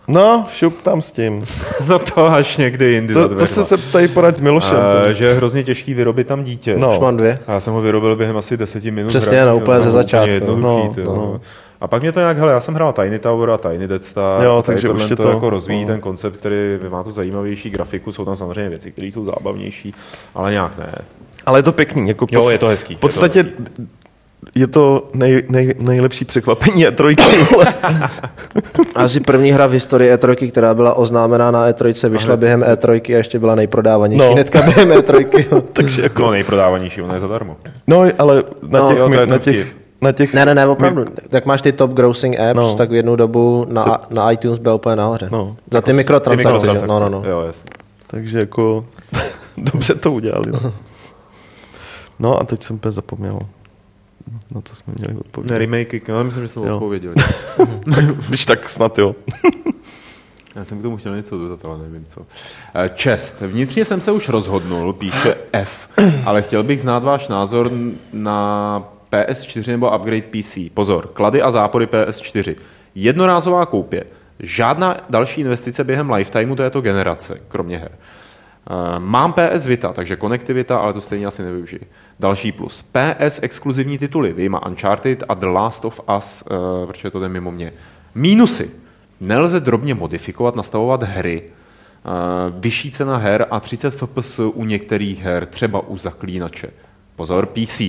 No, šup tam s tím. No to až někdy jindy To, to dveřma. se zeptají poradit s Milošem. A, že je hrozně těžký vyrobit tam dítě. No. Už mám dvě. A já jsem ho vyrobil během asi deseti minut. Přesně, hraní, no, úplně ze začátku. No, no. no. A pak mě to nějak, hele, já jsem hrál Tiny Tower a Tiny Dead Star. Jo, takže už to, to- jako rozvíjí no. ten koncept, který má to zajímavější grafiku, jsou tam samozřejmě věci, které jsou zábavnější, ale nějak ne. Ale je to pěkný. Jako Jo, pos- je to hezký, je V to podstatě je to nej, nej, nejlepší překvapení je trojky. vole. Asi první hra v historii E3, která byla oznámená na E3, vyšla hned během E3 a ještě byla nejprodávanější. No. No. Hnedka během E3. jo. Takže jako, No, nejprodávanější, ono je zadarmo. no, ale na No, těch, jo, to je na těch, na těch ne, ne, ne, opravdu. Tak máš ty top grossing apps, No. no. tak v jednu dobu na, Se- na iTunes byl úplně nahoře. No. Za ty mikrotransakce. že? No, no, no. Jo, jasně. Takže jako dobře to udělali. No. no a teď jsem úplně zapomněl, na co jsme měli Ne, odpovědět. remakey, no, myslím, že jsem Jo. odpověděl. Když tak snad jo. Já jsem k tomu chtěl něco dodat, ale nevím co. Eh, Čest. Vnitřně jsem se už rozhodnul, píše F, ale chtěl bych znát váš názor na PS4 nebo upgrade PC. Pozor, klady a zápory PS4. Jednorázová koupě. Žádná další investice během lifetimeu této generace, kromě her. Mám PS Vita, takže konektivita, ale to stejně asi nevyužiji. Další plus. PS exkluzivní tituly, vyjma Uncharted a The Last of Us, uh, protože to jde mimo mě. Mínusy. Nelze drobně modifikovat, nastavovat hry. Uh, vyšší cena her a 30 FPS u některých her, třeba u zaklínače. Pozor, PC.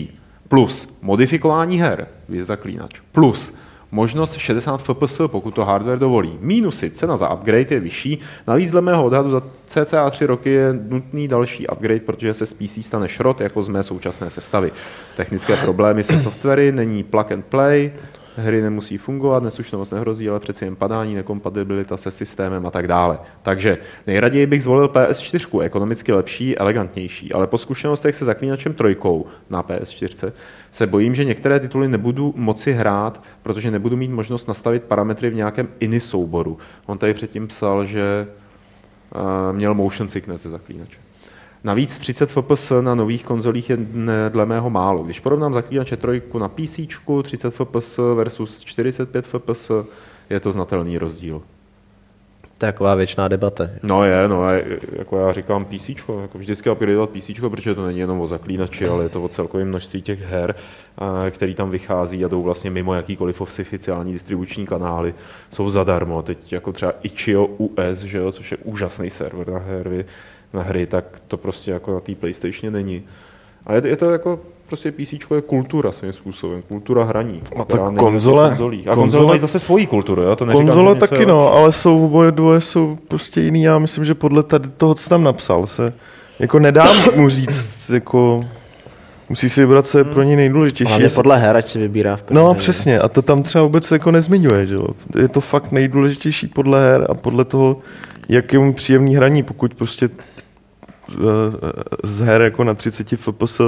Plus modifikování her, vy zaklínač. Plus možnost 60 fps, pokud to hardware dovolí. Mínusy, cena za upgrade je vyšší, navíc dle mého odhadu za cca 3 roky je nutný další upgrade, protože se z PC stane šrot jako z mé současné sestavy. Technické problémy se softwary, není plug and play, hry nemusí fungovat, neslušnost nehrozí, ale přeci jen padání, nekompatibilita se systémem a tak dále. Takže nejraději bych zvolil PS4, ekonomicky lepší, elegantnější, ale po zkušenostech se zaklínačem trojkou na PS4 se bojím, že některé tituly nebudu moci hrát, protože nebudu mít možnost nastavit parametry v nějakém ini souboru. On tady předtím psal, že uh, měl motion sickness ze zaklínače. Navíc 30 fps na nových konzolích je dle mého málo. Když porovnám zaklínače trojku na PC, 30 fps versus 45 fps, je to znatelný rozdíl. Taková věčná debata. No je, no je, jako já říkám PC, jako vždycky upgradeovat PC, protože to není jenom o zaklínači, ale je to o celkovém množství těch her, který tam vychází a jdou vlastně mimo jakýkoliv oficiální distribuční kanály, jsou zadarmo. Teď jako třeba Itch.io US, že jo, což je úžasný server na hry, na hry, tak to prostě jako na té PlayStation není. A je, je to jako prostě PC je kultura svým způsobem, kultura hraní. A tak konzole, A konzole mají zase svoji kulturu, jo? To neříkám, konzole taky jo. no, ale jsou oboje dvoje jsou prostě jiný. Já myslím, že podle tady toho, co tam napsal, se jako nedá mu říct, jako Musí si vybrat, co je pro ní nejdůležitější. Ale podle her, ať si vybírá v No, přesně. A to tam třeba vůbec jako nezmiňuje. Že jo? Je to fakt nejdůležitější podle her a podle toho, jak je mu příjemný hraní. Pokud prostě z her jako na 30 fps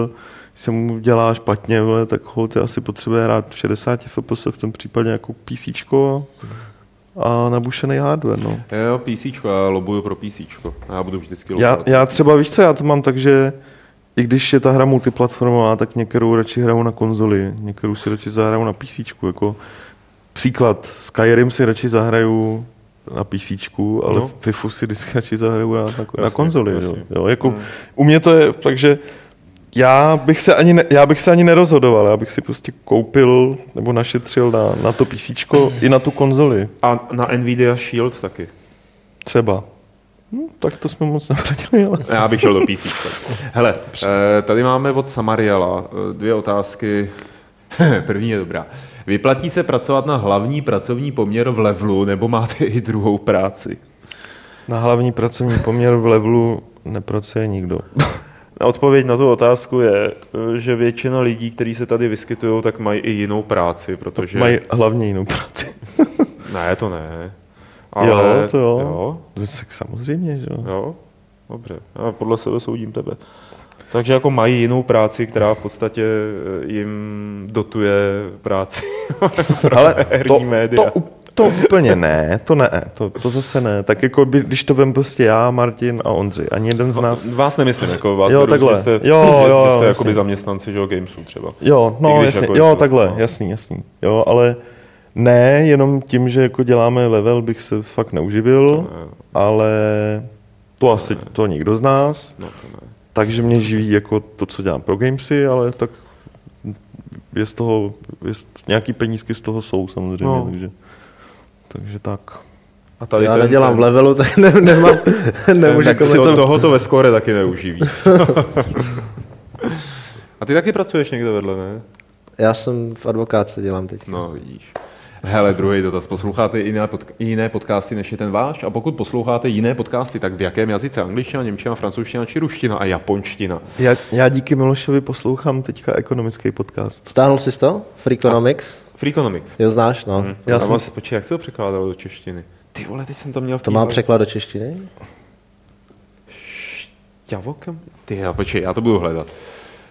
se mu dělá špatně, vole, tak hold asi potřebuje hrát 60 fps, v tom případě jako PC a nabušený hardware. No. Jo, PC, já lobuju pro PC. Já budu vždycky. Já, já třeba, víš co, já to mám tak, že i když je ta hra multiplatformová, tak některou radši hraju na konzoli, některou si radši zahraju na PC. Jako příklad, Skyrim si radši zahraju na PC, ale no. FIFU si vždycky radši zahraju na, na, jasně, na konzoli. Jasně. Jo. Jo, jako, hmm. U mě to je, takže já bych, se ani ne, já bych se ani nerozhodoval, já bych si prostě koupil nebo našetřil na, na to PC i na tu konzoli. A na Nvidia Shield taky? Třeba. No, tak to jsme moc nevradili, ale... Já bych šel do PC. Hele, eh, tady máme od Samariela eh, dvě otázky. První je dobrá. Vyplatí se pracovat na hlavní pracovní poměr v levelu, nebo máte i druhou práci? Na hlavní pracovní poměr v levelu nepracuje nikdo. Odpověď na tu otázku je, že většina lidí, kteří se tady vyskytují, tak mají i jinou práci, protože... Mají hlavně jinou práci. ne, to ne. Ale... Jo, to jo. jo. Tak samozřejmě, že jo. Jo, dobře. Já podle sebe soudím tebe. Takže jako mají jinou práci, která v podstatě eh, jim dotuje práci. Ale to, média. to, to úplně ne, to ne, to, to zase ne. Tak jako by, když to vem prostě já, Martin a Ondřej, ani jeden z nás... Vás nemyslím, jako vás jo, takhle. Že jste, jo, jo, že jste jako by zaměstnanci, že jo, Gamesu třeba. Jo, no jasně, jako jo, takhle, no. jasný, jasný. Jo, ale ne, jenom tím, že jako děláme level, bych se fakt neuživil, to ne. ale to, to asi ne. to nikdo z nás. No, to ne. Takže mě živí jako to, co dělám pro Gamesy, ale tak je z toho, je z, nějaký penízky z toho jsou samozřejmě, no. takže, takže tak. A tady Já ten, nedělám ten, v levelu, tak ne, nemám, nemůžu tak si to, tohoto ve skore taky neuživí. A ty taky pracuješ někde vedle, ne? Já jsem v advokáce, dělám teď. No, vidíš. Hele, druhý dotaz. Posloucháte jiné, pod, jiné podcasty, než je ten váš? A pokud posloucháte jiné podcasty, tak v jakém jazyce? Angličtina, němčina, francouzština či ruština a japonština? Já, já díky Milošovi poslouchám teďka ekonomický podcast. Stáhnul jsi to? Freakonomics? Freakonomics. Jo, znáš, no. Hmm. Já jsem... Vlastně, počkej, jak se to překládalo do češtiny? Ty vole, teď jsem to měl v To má překlad do češtiny? Šťavokem? Ty, já, počkej, já to budu hledat.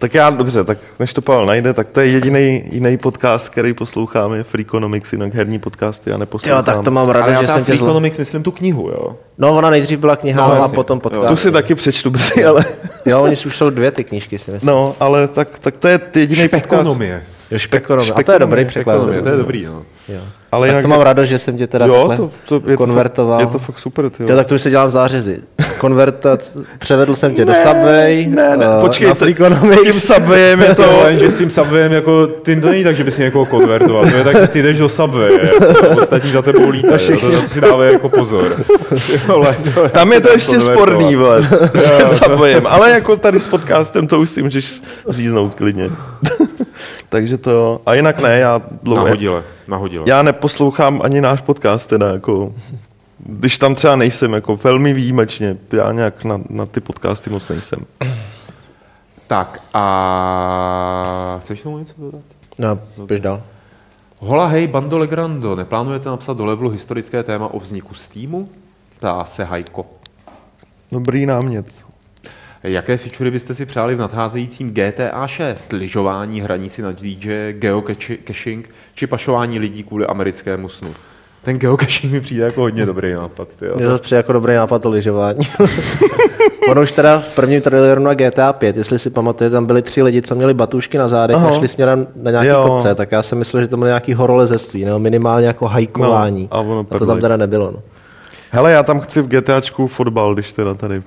Tak já, dobře, tak než to Pavel najde, tak to je jediný jiný podcast, který posloucháme, je Freakonomics, jinak herní podcasty a neposlouchám. Jo, tak to mám rád, že jsem tě Freakonomics, myslím tu knihu, jo? No, ona nejdřív byla kniha no, a potom podcast. Tu si taky přečtu brzy, ale... jo, oni už jsou dvě ty knížky, si myslím. No, ale tak, tak to je jediný podcast. Jo, špekonomy. A to je dobrý překlad. To je dobrý, no. Jo. Ale tak jinak to mám radost, že jsem tě teda jo, takhle to, to, je konvertoval. To fakt, je to fakt super, ty Jo, tak to už se dělám v zářezi. Konvertat, převedl jsem tě do Subway, ne, ne, eh, počkej, na s tím Subwayem je To jenže s tím Subwayem jako, ty to není tak, že bys někoho konvertoval, to je tak, že ty jdeš do Subway, jako, ostatní za tebou lítají, to, to si dávají jako pozor. Vole, to Tam je to ještě sporný, vole, s Subwayem, ale jako tady s podcastem to už si můžeš říznout klidně. Takže to, a jinak ne, já dlouho, Nahodile, nahodile. já neposlouchám ani náš podcast, teda jako, když tam třeba nejsem, jako velmi výjimečně, já nějak na, na ty podcasty moc nejsem. Tak a chceš tomu něco dodat? No, běž dál. Hola, hej, Bando Legrando, neplánujete napsat do levelu historické téma o vzniku Steamu? Ptá se Hajko. Dobrý námět. Jaké featurey byste si přáli v nadcházejícím GTA 6? Lyžování, hraní si na DJ, geocaching či pašování lidí kvůli americkému snu? Ten geocaching mi přijde jako hodně dobrý nápad. Tyjo. Mně to přijde jako dobrý nápad to lyžování. ono už teda v prvním traileru na GTA 5, jestli si pamatujete, tam byli tři lidi, co měli batušky na zádech Aha. a šli směrem na nějaký Jo. kopce, tak já jsem myslel, že to bylo nějaký horolezectví, nebo minimálně jako hajkování. No, a ono a to tam teda nebylo. No. Hele, já tam chci v GTAčku fotbal, když teda tady.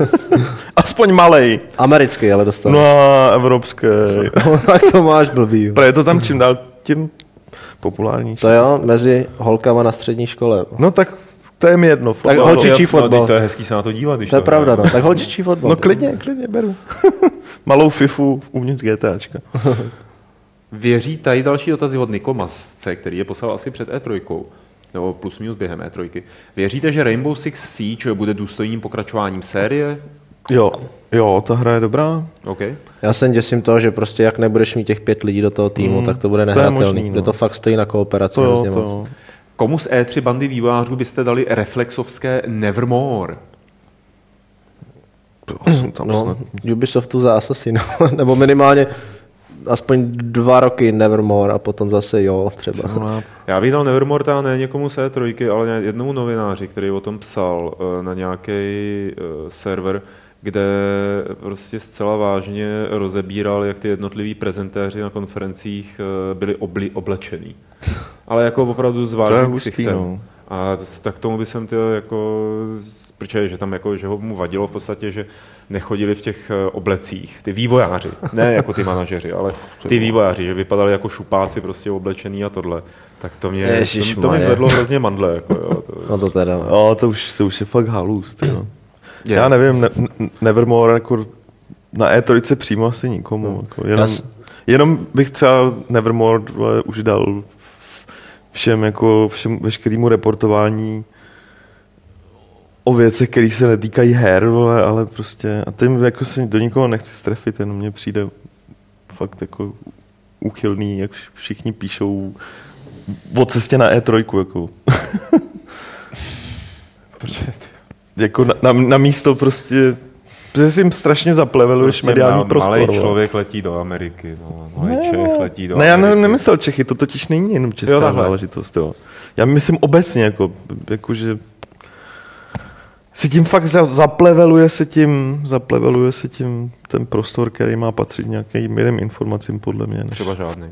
Aspoň malej. Americký, ale dostal. No a evropské. tak to máš blbý. Právě je to tam čím dál tím populárnější. To jo, mezi holkama na střední škole. No tak to je mi jedno. Tak Fotbal. holčičí no, fotbal. No, to je hezký se na to dívat. Když To je pravda, no. Tak holčičí fotbal. No klidně, klidně beru. Malou fifu uvnitř GTAčka. Věří tady další dotazy od Nikomasce, který je poslal asi před E3, nebo plus minus během E3. Věříte, že Rainbow Six Siege bude důstojným pokračováním série? Jo, jo, ta hra je dobrá. OK. Já se děsím toho, že prostě jak nebudeš mít těch pět lidí do toho týmu, Mm, tak to bude to je nehratelný. možný, no. Kde to fakt stojí na kooperaci. To jo, to jo. Komu z E3 bandy vývojářů byste dali reflexovské Nevermore? Tam No, snad. Ubisoftu za Assassin, nebo minimálně aspoň dva roky Nevermore a potom zase jo, třeba. Vole, Já bych dal Nevermore teda ne někomu z E3, ale jednomu novináři, který o tom psal eh, na nějaký server, kde prostě zcela vážně rozebíral, jak ty jednotliví prezentéři na konferencích eh, byli obli, oblečený. Ale jako opravdu s vážným hustý, ksichtem. no. A tak tomu by jsem to jako, protože že tam jako, že ho mu vadilo v podstatě, že nechodili v těch eh, oblecích, ty vývojáři, ne jako ty manažeři, ale ty vývojáři, že vypadali jako šupáci prostě oblečený a tohle, tak to mě, to, to mě zvedlo hrozně mandle. Jako, jo, to, No to teda. Jo, to už, to už je fakt halus, ty jo. Je. Já nevím, ne, Nevermore jako na E3 přímo asi nikomu. Jako jenom, s- jenom bych třeba Nevermore už dal všem, jako všem veškerému reportování o věcech, které se netýkají her, vole, ale prostě, a tím jako se do nikoho nechci strefit, jenom mně přijde fakt jako úchylný, jak všichni píšou o cestě na E3, jako. Ty, jako na, na, na místo prostě, protože si jim strašně zapleveluješ prostě mediální ma- prostor. Malý člověk letí do Ameriky, no, malý Čech letí do ne, já ne, Ameriky. nemyslel Čechy, to totiž není jenom česká Jo, záležitost. Jo. Já myslím obecně, jako, jako že si tím fakt za- zapleveluje se tím, zapleveluje se tím ten prostor, který má patřit nějakým jiným informacím, podle mě. Než, Třeba žádný.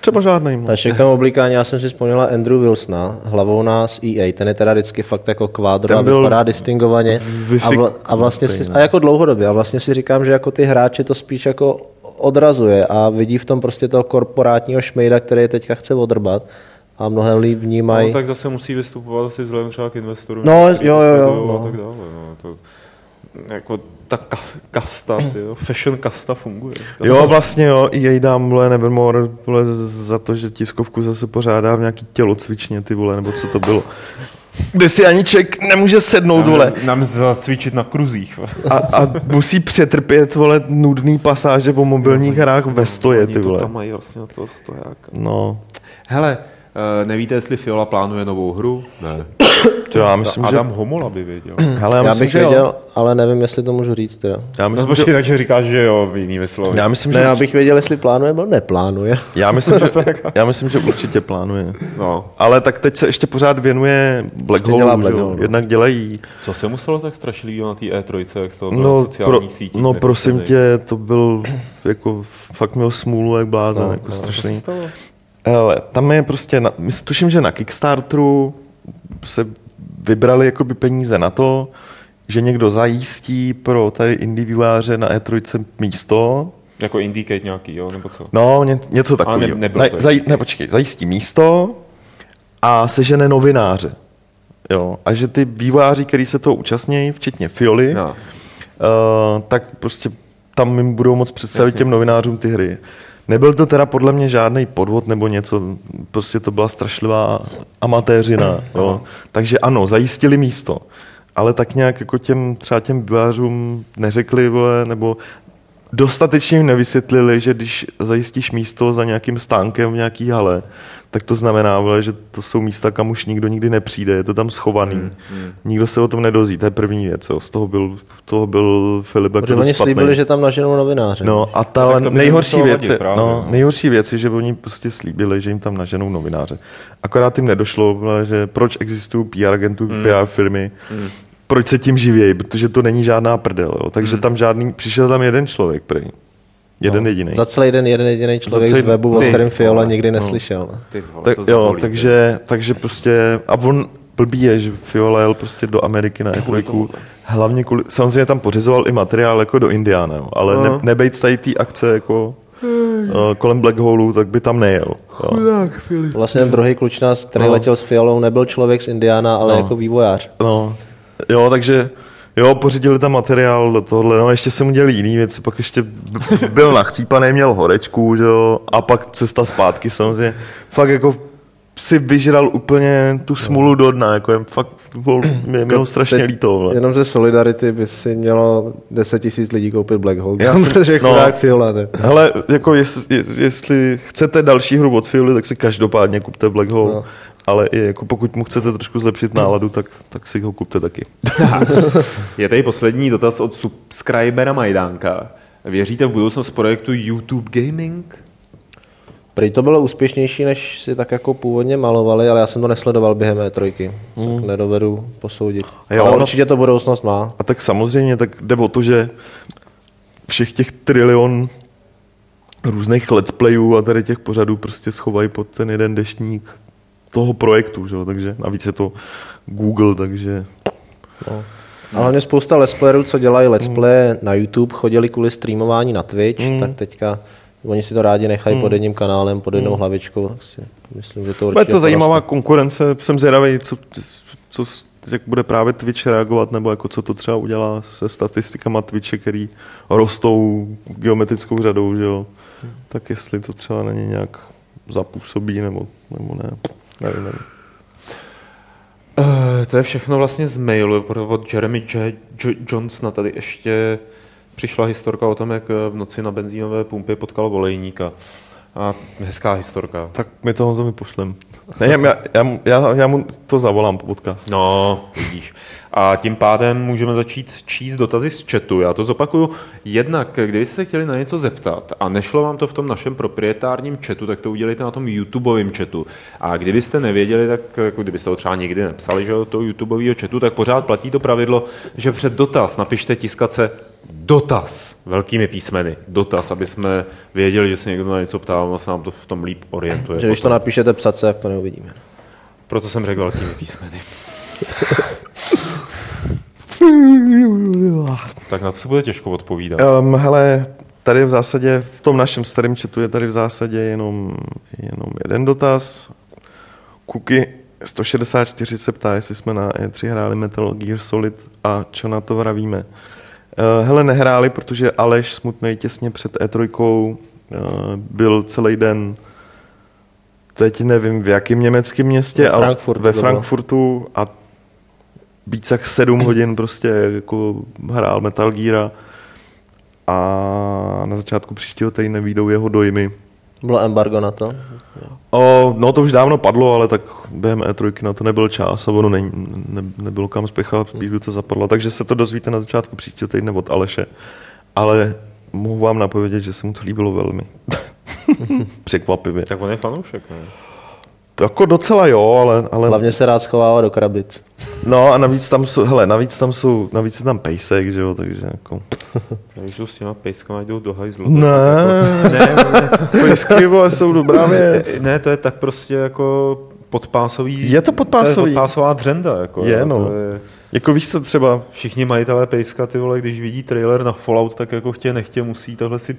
třeba žádný. No. Takže k tomu oblíkání, já jsem si vzpomněla Andrew Wilsona, hlavou nás EA, ten je teda vždycky fakt jako kvádro Ten a byl vypadá distingovaně. A, vla, a, vlastně si, a jako dlouhodobě. A vlastně si říkám, že jako ty hráči to spíš jako odrazuje a vidí v tom prostě toho korporátního šmejda, který je teďka chce odrbat a mnohem líp vnímají. No, tak zase musí vystupovat asi vzhledem třeba k investorům. No, jo, to jo, jo, no. A tak dále. No, to, jako ta ka- kasta, tyjo, fashion kasta funguje. Kasta Jo, vlastně jo, i jej dám, vole, Nevermore, vole, za to, že tiskovku zase pořádá v nějaký tělocvičně, ty vole, nebo co to bylo. Kde si ani člověk nemůže sednout, vole. Nám, nám zacvičit na kruzích. A, a musí přetrpět, vole, nudný pasáže po mobilních hrách ve stoje, Oni ty to vole. tam mají vlastně na toho stojáka. No, Hele, nevíte, jestli Fiola plánuje novou hru? Ne. To já myslím, že... Adam Homola by věděl. Hele, já, Já myslím, bych že jo. věděl, ale nevím, jestli to můžu říct. Teda. Já No myslím, počkej, že... takže říkáš, že jo, v jinými slovy. Já myslím, Ne, že... já bych věděl, jestli plánuje nebo neplánuje. Já myslím, že, já myslím, že určitě plánuje. No. Ale tak teď se ještě pořád věnuje Black Ještě dělá Hole, Black jo? Hole, no. Jednak dělají... Co se muselo tak strašlivého na té E3, jak z toho bylo No, na pro, sociálních sítích? no prosím tě, to byl jako fakt měl smůlu jak blázen, No, jako no, strašný. Hele, tam je prostě, na, my tuším, že na Kickstarteru se vybrali jakoby peníze na to, že někdo zajistí pro tady indie výváře na E3 místo, Jako Indicate nějaký, jo, nebo co? No, ně, něco takového. ne- nebylo ne, to zaj, ne, počkej, zajistí místo a sežene novináře. Jo, a že ty vývojáři, kteří se toho účastní, včetně Fioli, No. uh, tak prostě tam jim budou moc představit Jasně. těm novinářům ty hry. Nebyl to teda podle mě žádný podvod nebo něco, prostě to byla strašlivá amatéřina. Jo. Takže ano, zajistili místo, ale tak nějak jako těm třeba těm vývojářům neřekli, vole, nebo dostatečně jim nevysvětlili, že když zajistíš místo za nějakým stánkem v nějaký hale, tak to znamená, vole, že to jsou místa, kam už nikdo nikdy nepřijde, je to tam schovaný. Hmm, hmm. Nikdo se o tom nedozví, to je první věc. Jo. Z toho byl, toho byl Filip jako Protože oni špatnej. slíbili, že tam naženou novináře. No a ta No, to by nejhorší věc, je, právě, no, no. nejhorší věc je, že oni prostě slíbili, že jim tam naženou novináře. Akorát jim nedošlo, že proč existují PR agentů, Hmm. PR firmy, proč se tím živějí, protože to není žádná prdel. Jo. Takže Hmm. tam žádný, přišel tam jeden člověk, prej. Jeden no, jediný. Za celý den jeden jediný člověk celý- z webu, o kterém Fiola vole, nikdy no. neslyšel. Ty vole, Tak, to jo, zabolí, takže, takže prostě, a on blbý je, že Fiola jel prostě do Ameriky na E3, tomuhle. hlavně kvůli, samozřejmě tam pořizoval i materiál jako do Indiana, jo, ale No. ne, nebejt tady té akce jako uh, kolem Black Holeu, tak by tam nejel. Jo. Vlastně ten druhý klučnář, který No. letěl s Fiolou, nebyl člověk z Indiana, ale No. jako vývojář. No, jo, takže jo, pořídili tam materiál do tohohle, no ještě jsem udělal jiný věci, pak ještě byl nachcípaný, měl horečku, že jo, a pak cesta zpátky samozřejmě. Fakt jako si vyžral úplně tu smůlu do dna, jako je fakt, byl, mě, mě ho strašně líto. Vole. Jenom ze Solidarity by si mělo 10 tisíc lidí koupit Black Hole. Já Protože no. chudák Fiola. Hele, jako jest, je- jestli chcete další hru od Fioli, tak si každopádně kupte Black Hole. No. Ale i jako pokud mu chcete trošku zlepšit náladu, tak, tak si ho kupte taky. Je tady poslední dotaz od subscribera Majdánka. Věříte v budoucnost projektu YouTube Gaming? Prý to bylo úspěšnější, než si tak jako původně malovali, ale já jsem to nesledoval během E3, tak nedovedu posoudit. Mm. Jo, ale ono- určitě to budoucnost má. A tak samozřejmě tak jde o to, že všech těch trilion různých let's playů a tady těch pořadů prostě schovají pod ten jeden deštník toho projektu, že? takže navíc je to Google, takže No. A hlavně spousta let's playerů, co dělají let's play na YouTube, chodili kvůli streamování na Twitch, Mm. tak teďka oni si to rádi nechají pod jedním kanálem, pod jednou hlavičkou, tak si myslím, že to určitě bude to zajímavá poroste. konkurence, jsem zvědavý, co, co, jak bude právě Twitch reagovat, nebo jako co to třeba udělá se statistikama Twitche, který rostou geometrickou řadou, že jo. Tak jestli to třeba na ně nějak zapůsobí, nebo, nebo ne. Nevím, nevím. Uh, to je všechno vlastně z mailu od Jeremy J. J- Johnsona. Tady ještě přišla historka o tom, jak eh, v noci na benzínové pumpě potkal volejníka. A hezká historka. Tak my toho zemi pošlem. Ne, já, já, mu- já, já mu to zavolám po podcastu. No, vidíš. A tím pádem můžeme začít číst dotazy z chatu. Já to zopakuju. Jednak, kdybyste se chtěli na něco zeptat a nešlo vám to v tom našem proprietárním chatu, tak to udělejte na tom YouTubeovém chatu. A kdybyste nevěděli, tak jako kdybyste ho třeba nikdy nepsali, že toho YouTubeového chatu, tak pořád platí to pravidlo, že před dotaz napište tiskace dotaz velkými písmeny. Dotaz, aby jsme věděli, že se někdo na něco ptá, a ono se nám to v tom líp orientuje. Že když to napíšete psace, jak to neuvidíme. Proto jsem řekl velkými písmeny. tak na to se bude těžko odpovídat. Um, hele, tady v zásadě, v tom našem starém chatu je tady v zásadě jenom, jenom jeden dotaz. Kuky 164 se ptá, jestli jsme na E3 hráli Metal Gear Solid a čo na to vravíme. Uh, hele, nehráli, protože Aleš smutnej těsně před E3 uh, byl celý den teď nevím v jakém německém městě, Ve ale Frankfurtu ve. Frankfurtu a víc jak sedm hodin prostě jako hrál Metal Geara a na začátku příštího týdne výjdou jeho dojmy Bylo embargo na to? O, no to už dávno padlo, ale tak během E3 na to nebyl čas a ono ne, ne, nebylo kam spěchat, spíš by to zapadlo. Takže se to dozvíte na začátku příštího týdne od Aleše. Ale mohu vám napovědět, že se mu to líbilo velmi. Překvapivě. Tak on je fanoušek, ne? Jako docela jo, ale... ale... Hlavně se rád schovává do krabic. No a navíc tam jsou, hele, navíc tam jsou, navíc je tam pejsek, že jo, takže jako... Já už s těma pejskama jdou do hajzlu. Ne, Ne, ne, pejsky, vole, jsou dobrá věc. ne, to je tak prostě jako podpásový... Je to podpásový. To je podpásová dřenda, jako. Je, jo, no. To je, Jako víš co třeba, všichni majitelé pejska, ty vole, když vidí trailer na Fallout, tak jako chtě nechtě musí tohle si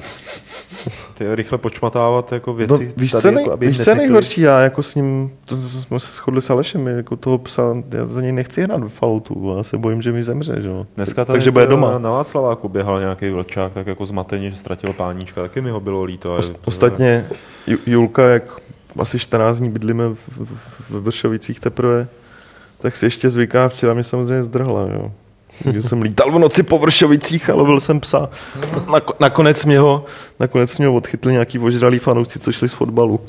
ty rychle počmatávat jako věci. no, víš, tady, co, nej, jako, aby jim víš co netykly. nejhorší, já jako s ním, to, to jsme se shodli s Alešem, jako toho psa, já za něj nechci hrát ve Falloutu, já se bojím, že mi zemře, že jo. Dneska tady Takže bude doma. Na Václaváku běhal nějaký vlčák, tak jako zmateně, že ztratil páníčka, taky mi ho bylo líto. Ost, ostatně Ju- Julka, jak asi 14 dní bydlíme v, v, v Vršovicích teprve, tak si ještě zvyká, včera mě samozřejmě zdrhla, jo. Takže jsem lítal v noci po Vršovicích a lovil jsem psa. Nako- Nakonec mě ho, nakonec mě ho odchytli nějaký ožralý fanoušci, co šli z fotbalu.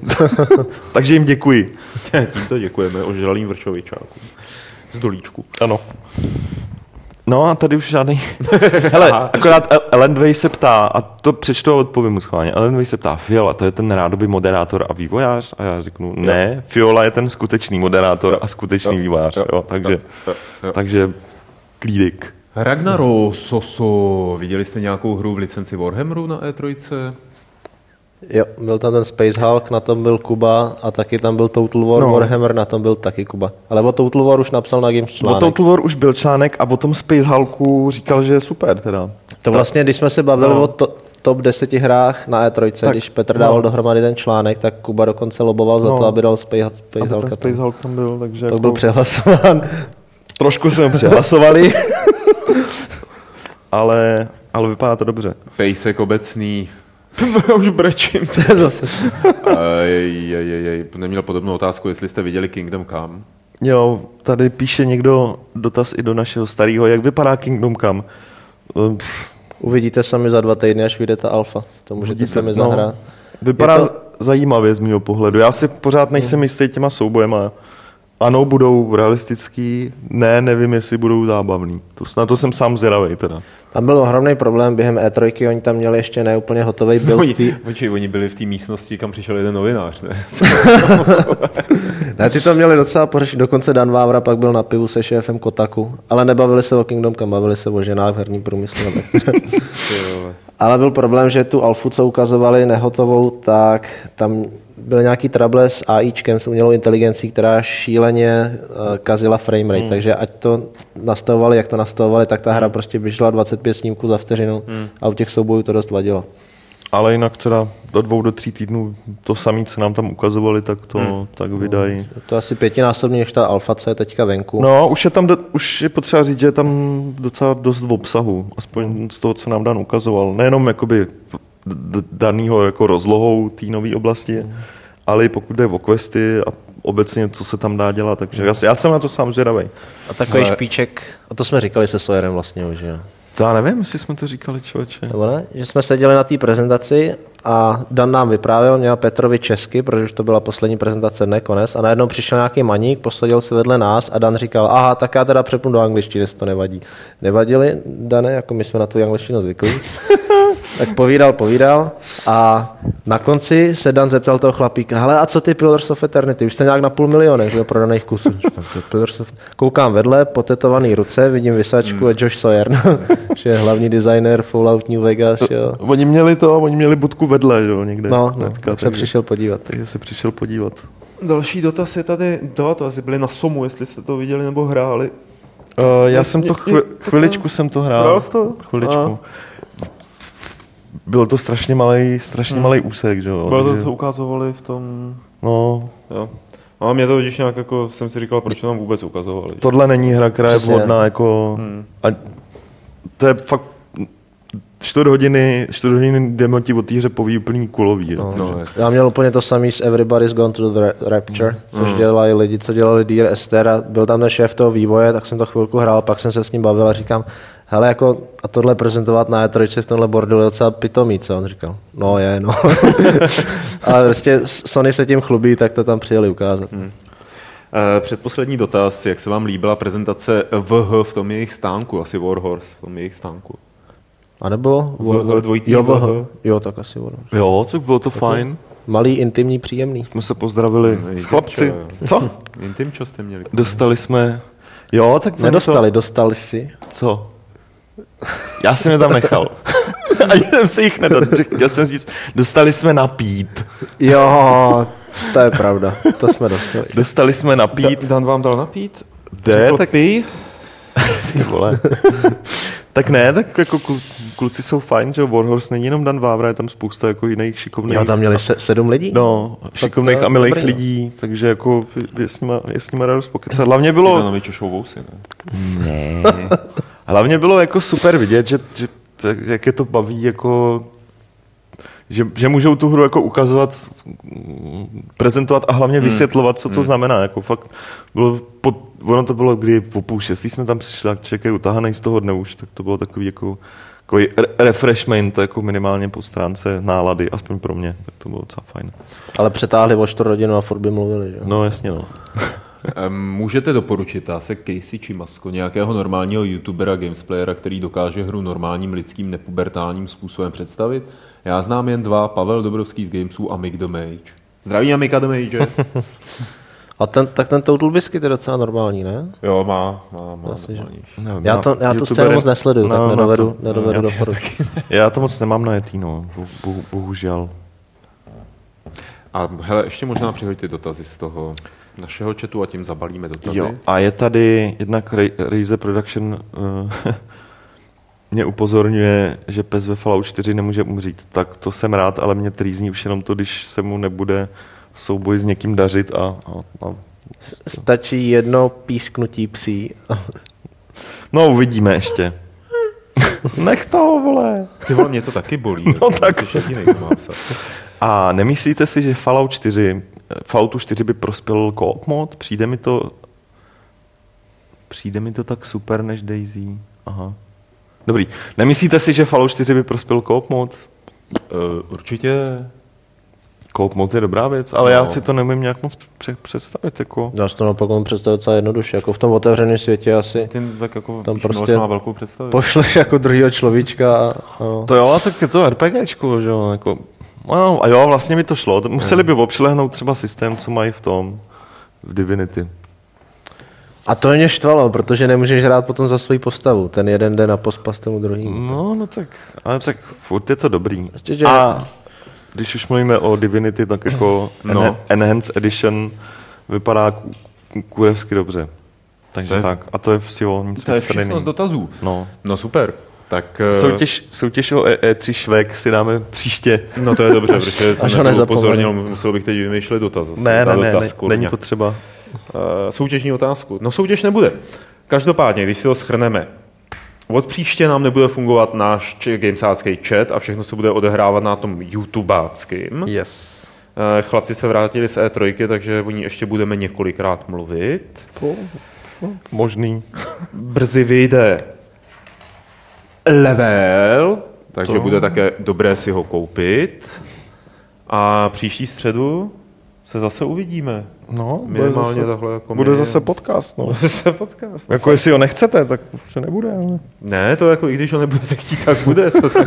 Takže jim děkuji. Tímto děkujeme ožralým vršovičákům. Z dolíčku. Ano. No a tady už žádný... Hele, akorát El- Ellen Way se ptá, a to přečtu a odpovím mu schválně. Ellen Way se ptá, Fiola, to je ten rádoby moderátor a vývojář? A já řeknu, ne, Fiola je ten skutečný moderátor a skutečný Jo, vývojář. jo, Jo, takže, jo, jo. takže klídek. Ragnaro Soso, viděli jste nějakou hru v licenci Warhammeru na E E3? Jo, byl tam ten Space Hulk, na tom byl Kuba a taky tam byl Total War No. Warhammer, na tom byl taky Kuba. Ale o Total War už napsal na Games O článek. Total War už byl článek a o tom Space Hulku říkal, že je super teda. To vlastně, když jsme se bavili No. o to, top 10 hrách na E3, Tak, když Petr no. dával dohromady ten článek, tak Kuba dokonce loboval za No. to, aby dal Space, Space Aby ten. Space Hulk tam byl, takže Tak jako, byl přehlasován. trošku jsme přehlasovali. ale, ale vypadá to dobře. Pejsek obecný. Já už brečím. to je zase. Ej, jej, jej, jej. Neměl podobnou otázku, jestli jste viděli Kingdom Come. Jo, tady píše někdo dotaz i do našeho starého, jak vypadá Kingdom Come. Ehm, pff, Uvidíte sami za dva týdny, až vyjde ta alfa. To můžete Vidíte, sami no. zahrát. Vypadá Je to... to- zajímavě z mého pohledu. Já si pořád nejsem jistý těma soubojema. Ano, budou realistický, ne, nevím, jestli budou zábavný. To, na to jsem sám zvědavý teda. Tam byl ohromný problém během E3, oni tam měli ještě neúplně hotový build. Oni, tý- počkej, oni byli v té místnosti, kam přišel jeden novinář, ne? Ne, ty to měli docela pořešit, dokonce Dan Vávra pak byl na pivu se šéfem Kotaku, ale nebavili se o Kingdom Come, bavili se o ženách v herním průmyslu. ale byl problém, že tu alfu, co ukazovali nehotovou, tak tam byl nějaký trouble s AIčkem, s umělou inteligencí, která šíleně uh, kazila frame rate, takže ať to nastavovali, jak to nastavovali, tak ta hra prostě běžela 25 snímků za vteřinu a u těch soubojů to dost vadilo. Ale jinak teda do dvou, do tří týdnů to samé, co nám tam ukazovali, tak to Hmm. tak vydají. To je asi pětinásobně než ta alfa, co je teďka venku. No, už je tam, do, už je potřeba říct, že je tam docela dost v obsahu, aspoň z toho, co nám Dan ukazoval. Nejenom jakoby d- danýho jako rozlohou té nové oblasti, ale i pokud jde o questy a obecně, co se tam dá dělat. Takže já, já jsem na to sám zvědavý. A takový Ale- špíček, a to jsme říkali se Sawyerem vlastně už, že jo? To já nevím, jestli jsme to říkali, člověče. Nebo ne? Že jsme seděli na té prezentaci a Dan nám vyprávěl, měl Petrovi česky, protože už to byla poslední prezentace dne, konec, a najednou přišel nějaký maník, posadil se vedle nás a Dan říkal, aha, tak já teda přepnu do angličtiny, jestli to nevadí. Nevadili, Dane, jako my jsme na tu angličtinu zvyklí. tak povídal, povídal a na konci se Dan zeptal toho chlapíka, hele a co ty Pillars of Eternity, už jste nějak na půl milionech že jo, prodaných kusů. Říkám, "Ty Pillars of... Koukám vedle, potetovaný ruce, vidím vysačku a Josh Sawyer, že je hlavní designer Fallout New Vegas, jo. Oni měli to, oni měli budku vedle, že jo, někde. No, no tak se přišel podívat. takže se přišel podívat. Další dotaz je tady, to, to asi byli na Somu, jestli jste to viděli nebo hráli. Uh, já Mě- jsem to, chvi, chviličku jsem to hrál. Hrál jsi to? Chviličku. A. Byl to strašně malý, strašně Hmm. malý úsek, že jo. Bylo to, takže- co ukazovali v tom, No, jo. A mě to totiž nějak jako, jsem si říkal, proč to nám vůbec ukazovali. tohle není hra, která je vhodná jako... Hmm. A to je fakt čtvrt hodiny, čtvrt hodiny demo ti o té hře poví úplný kulový. No. No. Já měl úplně to samý s Everybody's Gone to the Ra- Rapture, což Mm. dělali lidi, co dělali Dear Esther a byl tam ten šéf toho vývoje, tak jsem to chvilku hrál, pak jsem se s ním bavil a říkám, hele, jako, a tohle prezentovat na E3 v tomhle bordelu je docela pitomý, co on říkal. No je, no. Ale prostě Sony se tím chlubí, tak to tam přijeli ukázat. Hmm. Eh, předposlední dotaz, jak se vám líbila prezentace VH v tom jejich stánku, asi Warhorse v tom jejich stánku? A nebo VH, dvojitý jo, VH. Jo, tak asi Warhorse. Jo, tak bylo to fajn. Malý, intimní, příjemný. Jsme se pozdravili No, s chlapci. intimčo, Co? Intim, čo jste měli? Dostali jsme... Jo, tak Nedostali, dostali si. To... Co? Já jsem je tam nechal. Ani jsem se jich nedal. Chtěl jsem říct, dostali jsme napít. Jo, to je pravda, to jsme dostali. Dostali jsme napít. Dan vám dal napít? Jde, tak pij? ty vole. Tak ne, tak jako klu- kluci jsou fajn, že Warhorse není jenom Dan Vávra, je tam spousta jako jiných šikovných. Jo, tam měli se, sedm lidí? No, šikovných a milých dobrý, no. lidí, takže jako je s nima, je s nima radost pokecat. Hlavně bylo, češou vousy, ne? ne. hlavně bylo jako super vidět, že, že jak je to baví, jako že, že můžou tu hru jako ukazovat, prezentovat a hlavně vysvětlovat, co to znamená. Jako fakt bylo pod, ono to bylo, kdy po půl šestý jsme tam přišli, tak člověk je utahaný z toho dne už, tak to bylo takový jako takový re- refreshment, jako minimálně po stránce nálady, aspoň pro mě, tak to bylo docela fajn. Ale přetáhli o čtvrt hodinu a furt by mluvili, že? jo? No jasně, no. Můžete doporučit se Casey či Masko, nějakého normálního youtubera, gamesplayera, který dokáže hru normálním lidským nepubertálním způsobem představit? Já znám jen dva, Pavel Dobrovský z Gamesů a Mick the Mage. Zdravím Mika the Mage. A ten, tak ten Total Biscuit je docela normální, ne? jo, má, má, má. Asi. Nevím, Já to, já tu scénu moc nesleduju, no, tak no, nedovedu, to- nedovedu já- doporučit. Já to moc nemám na jetý, no, bo, bo, bohužel. A hele, ještě možná přihoďte dotazy z toho našeho chatu a tím zabalíme dotazy. Jo, a je tady jednak Ra- Razer Production uh, mě upozorňuje, že pes ve Fallout 4 nemůže umřít. Tak to jsem rád, ale mě trýzní už jenom to, když se mu nebude v souboji s někým dařit a, a, a Stačí jedno písknutí psí. No, uvidíme ještě. Nech toho, vole. Ty vole, mě to taky bolí. No tak. jsi jedinej. A nemyslíte si, že Fallout 4, Falloutu 4 by prospěl co-op mod? Přijde mi to přijde mi to tak super než Daisy. Aha. Dobrý. Nemyslíte si, že Fallout 4 by prospěl co-op mod? Uh, určitě Co-op mod je dobrá věc, ale no. já No. si to nemím nějak moc pře- představit. Jako. Já si to naopak mám představit docela jednoduše. Jako v tom otevřeném světě asi ten tak jako Tam prostě prostě má velkou představu. pošleš jako druhýho človíčka a, a To jo, a tak je to RPGčko, že jo, jako, No, a jo, vlastně mi to šlo. Museli hmm. by obšlehnout třeba systém, co mají v tom, v Divinity. A to mě štvalo, protože nemůžeš hrát potom za svoji postavu. Ten jeden den na pospas tomu druhým. No, no tak, ale tak furt je to dobrý. Prostě, a když už mluvíme o Divinity, tak jako no. Enhanced Edition vypadá kurevsky dobře. Takže to je, tak. A to je si nic To je všechno z dotazů. No. no super. Tak, eh, Soutěž, soutěž o E- E3 Švek si dáme příště. no to je dobře, protože jsem upozornil, musel bych teď vymýšlet dotaz. Zase. Ne, ne, ne, dotaz, ne není potřeba. Eh, soutěžní otázku. No soutěž nebude. Každopádně, když si to schrneme, od příště nám nebude fungovat náš gamesácký chat a všechno se bude odehrávat na tom YouTubeáckým. Yes. Eh, Chlapci se vrátili z E3, takže o ní ještě budeme několikrát mluvit. Možný. Brzy vyjde level, takže to... bude také dobré si ho koupit. A příští středu se zase uvidíme. No, bude zase, takhle jako bude my- zase podcast. No. se podcast. no. Jako jestli ho nechcete, tak už se nebude. Ale... Ne, to jako i když ho nebudete chtít, tak bude. To, to,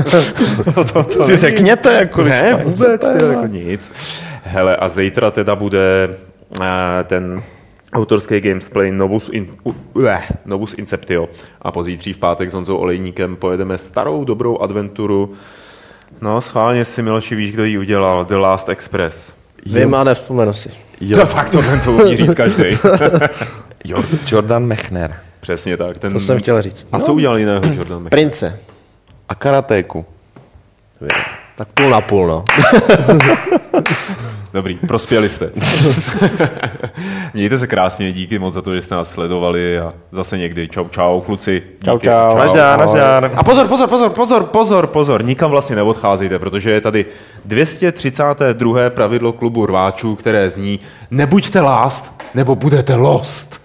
to, to, to si není- řekněte, jako Ne, vůbec, chcete, ty, jako nic. Hele, a zítra teda bude uh, ten autorský gamesplay Novus, in, uh, uh, Novus Inceptio a pozítří v pátek s Honzou Olejníkem pojedeme starou dobrou adventuru. No, schválně si Miloši víš, kdo ji udělal, The Last Express. Vím a nevzpomenu si. Jo, Jo, tak tohle to umí říct každý. jo, Jordan Mechner. Přesně tak. Ten... To jsem chtěl říct. A co udělal jiného Jordan Mc... Prince. A karatéku. Tak půl na půl, no. Dobrý, prospěli jste. Mějte se krásně, díky moc za to, že jste nás sledovali a zase někdy. Čau, čau, kluci. Čau, Díky. čau. Naždár, naždár. A pozor, pozor, pozor, pozor, pozor, pozor, nikam vlastně neodcházejte, protože je tady 232. pravidlo klubu rváčů, které zní nebuďte last, nebo budete lost.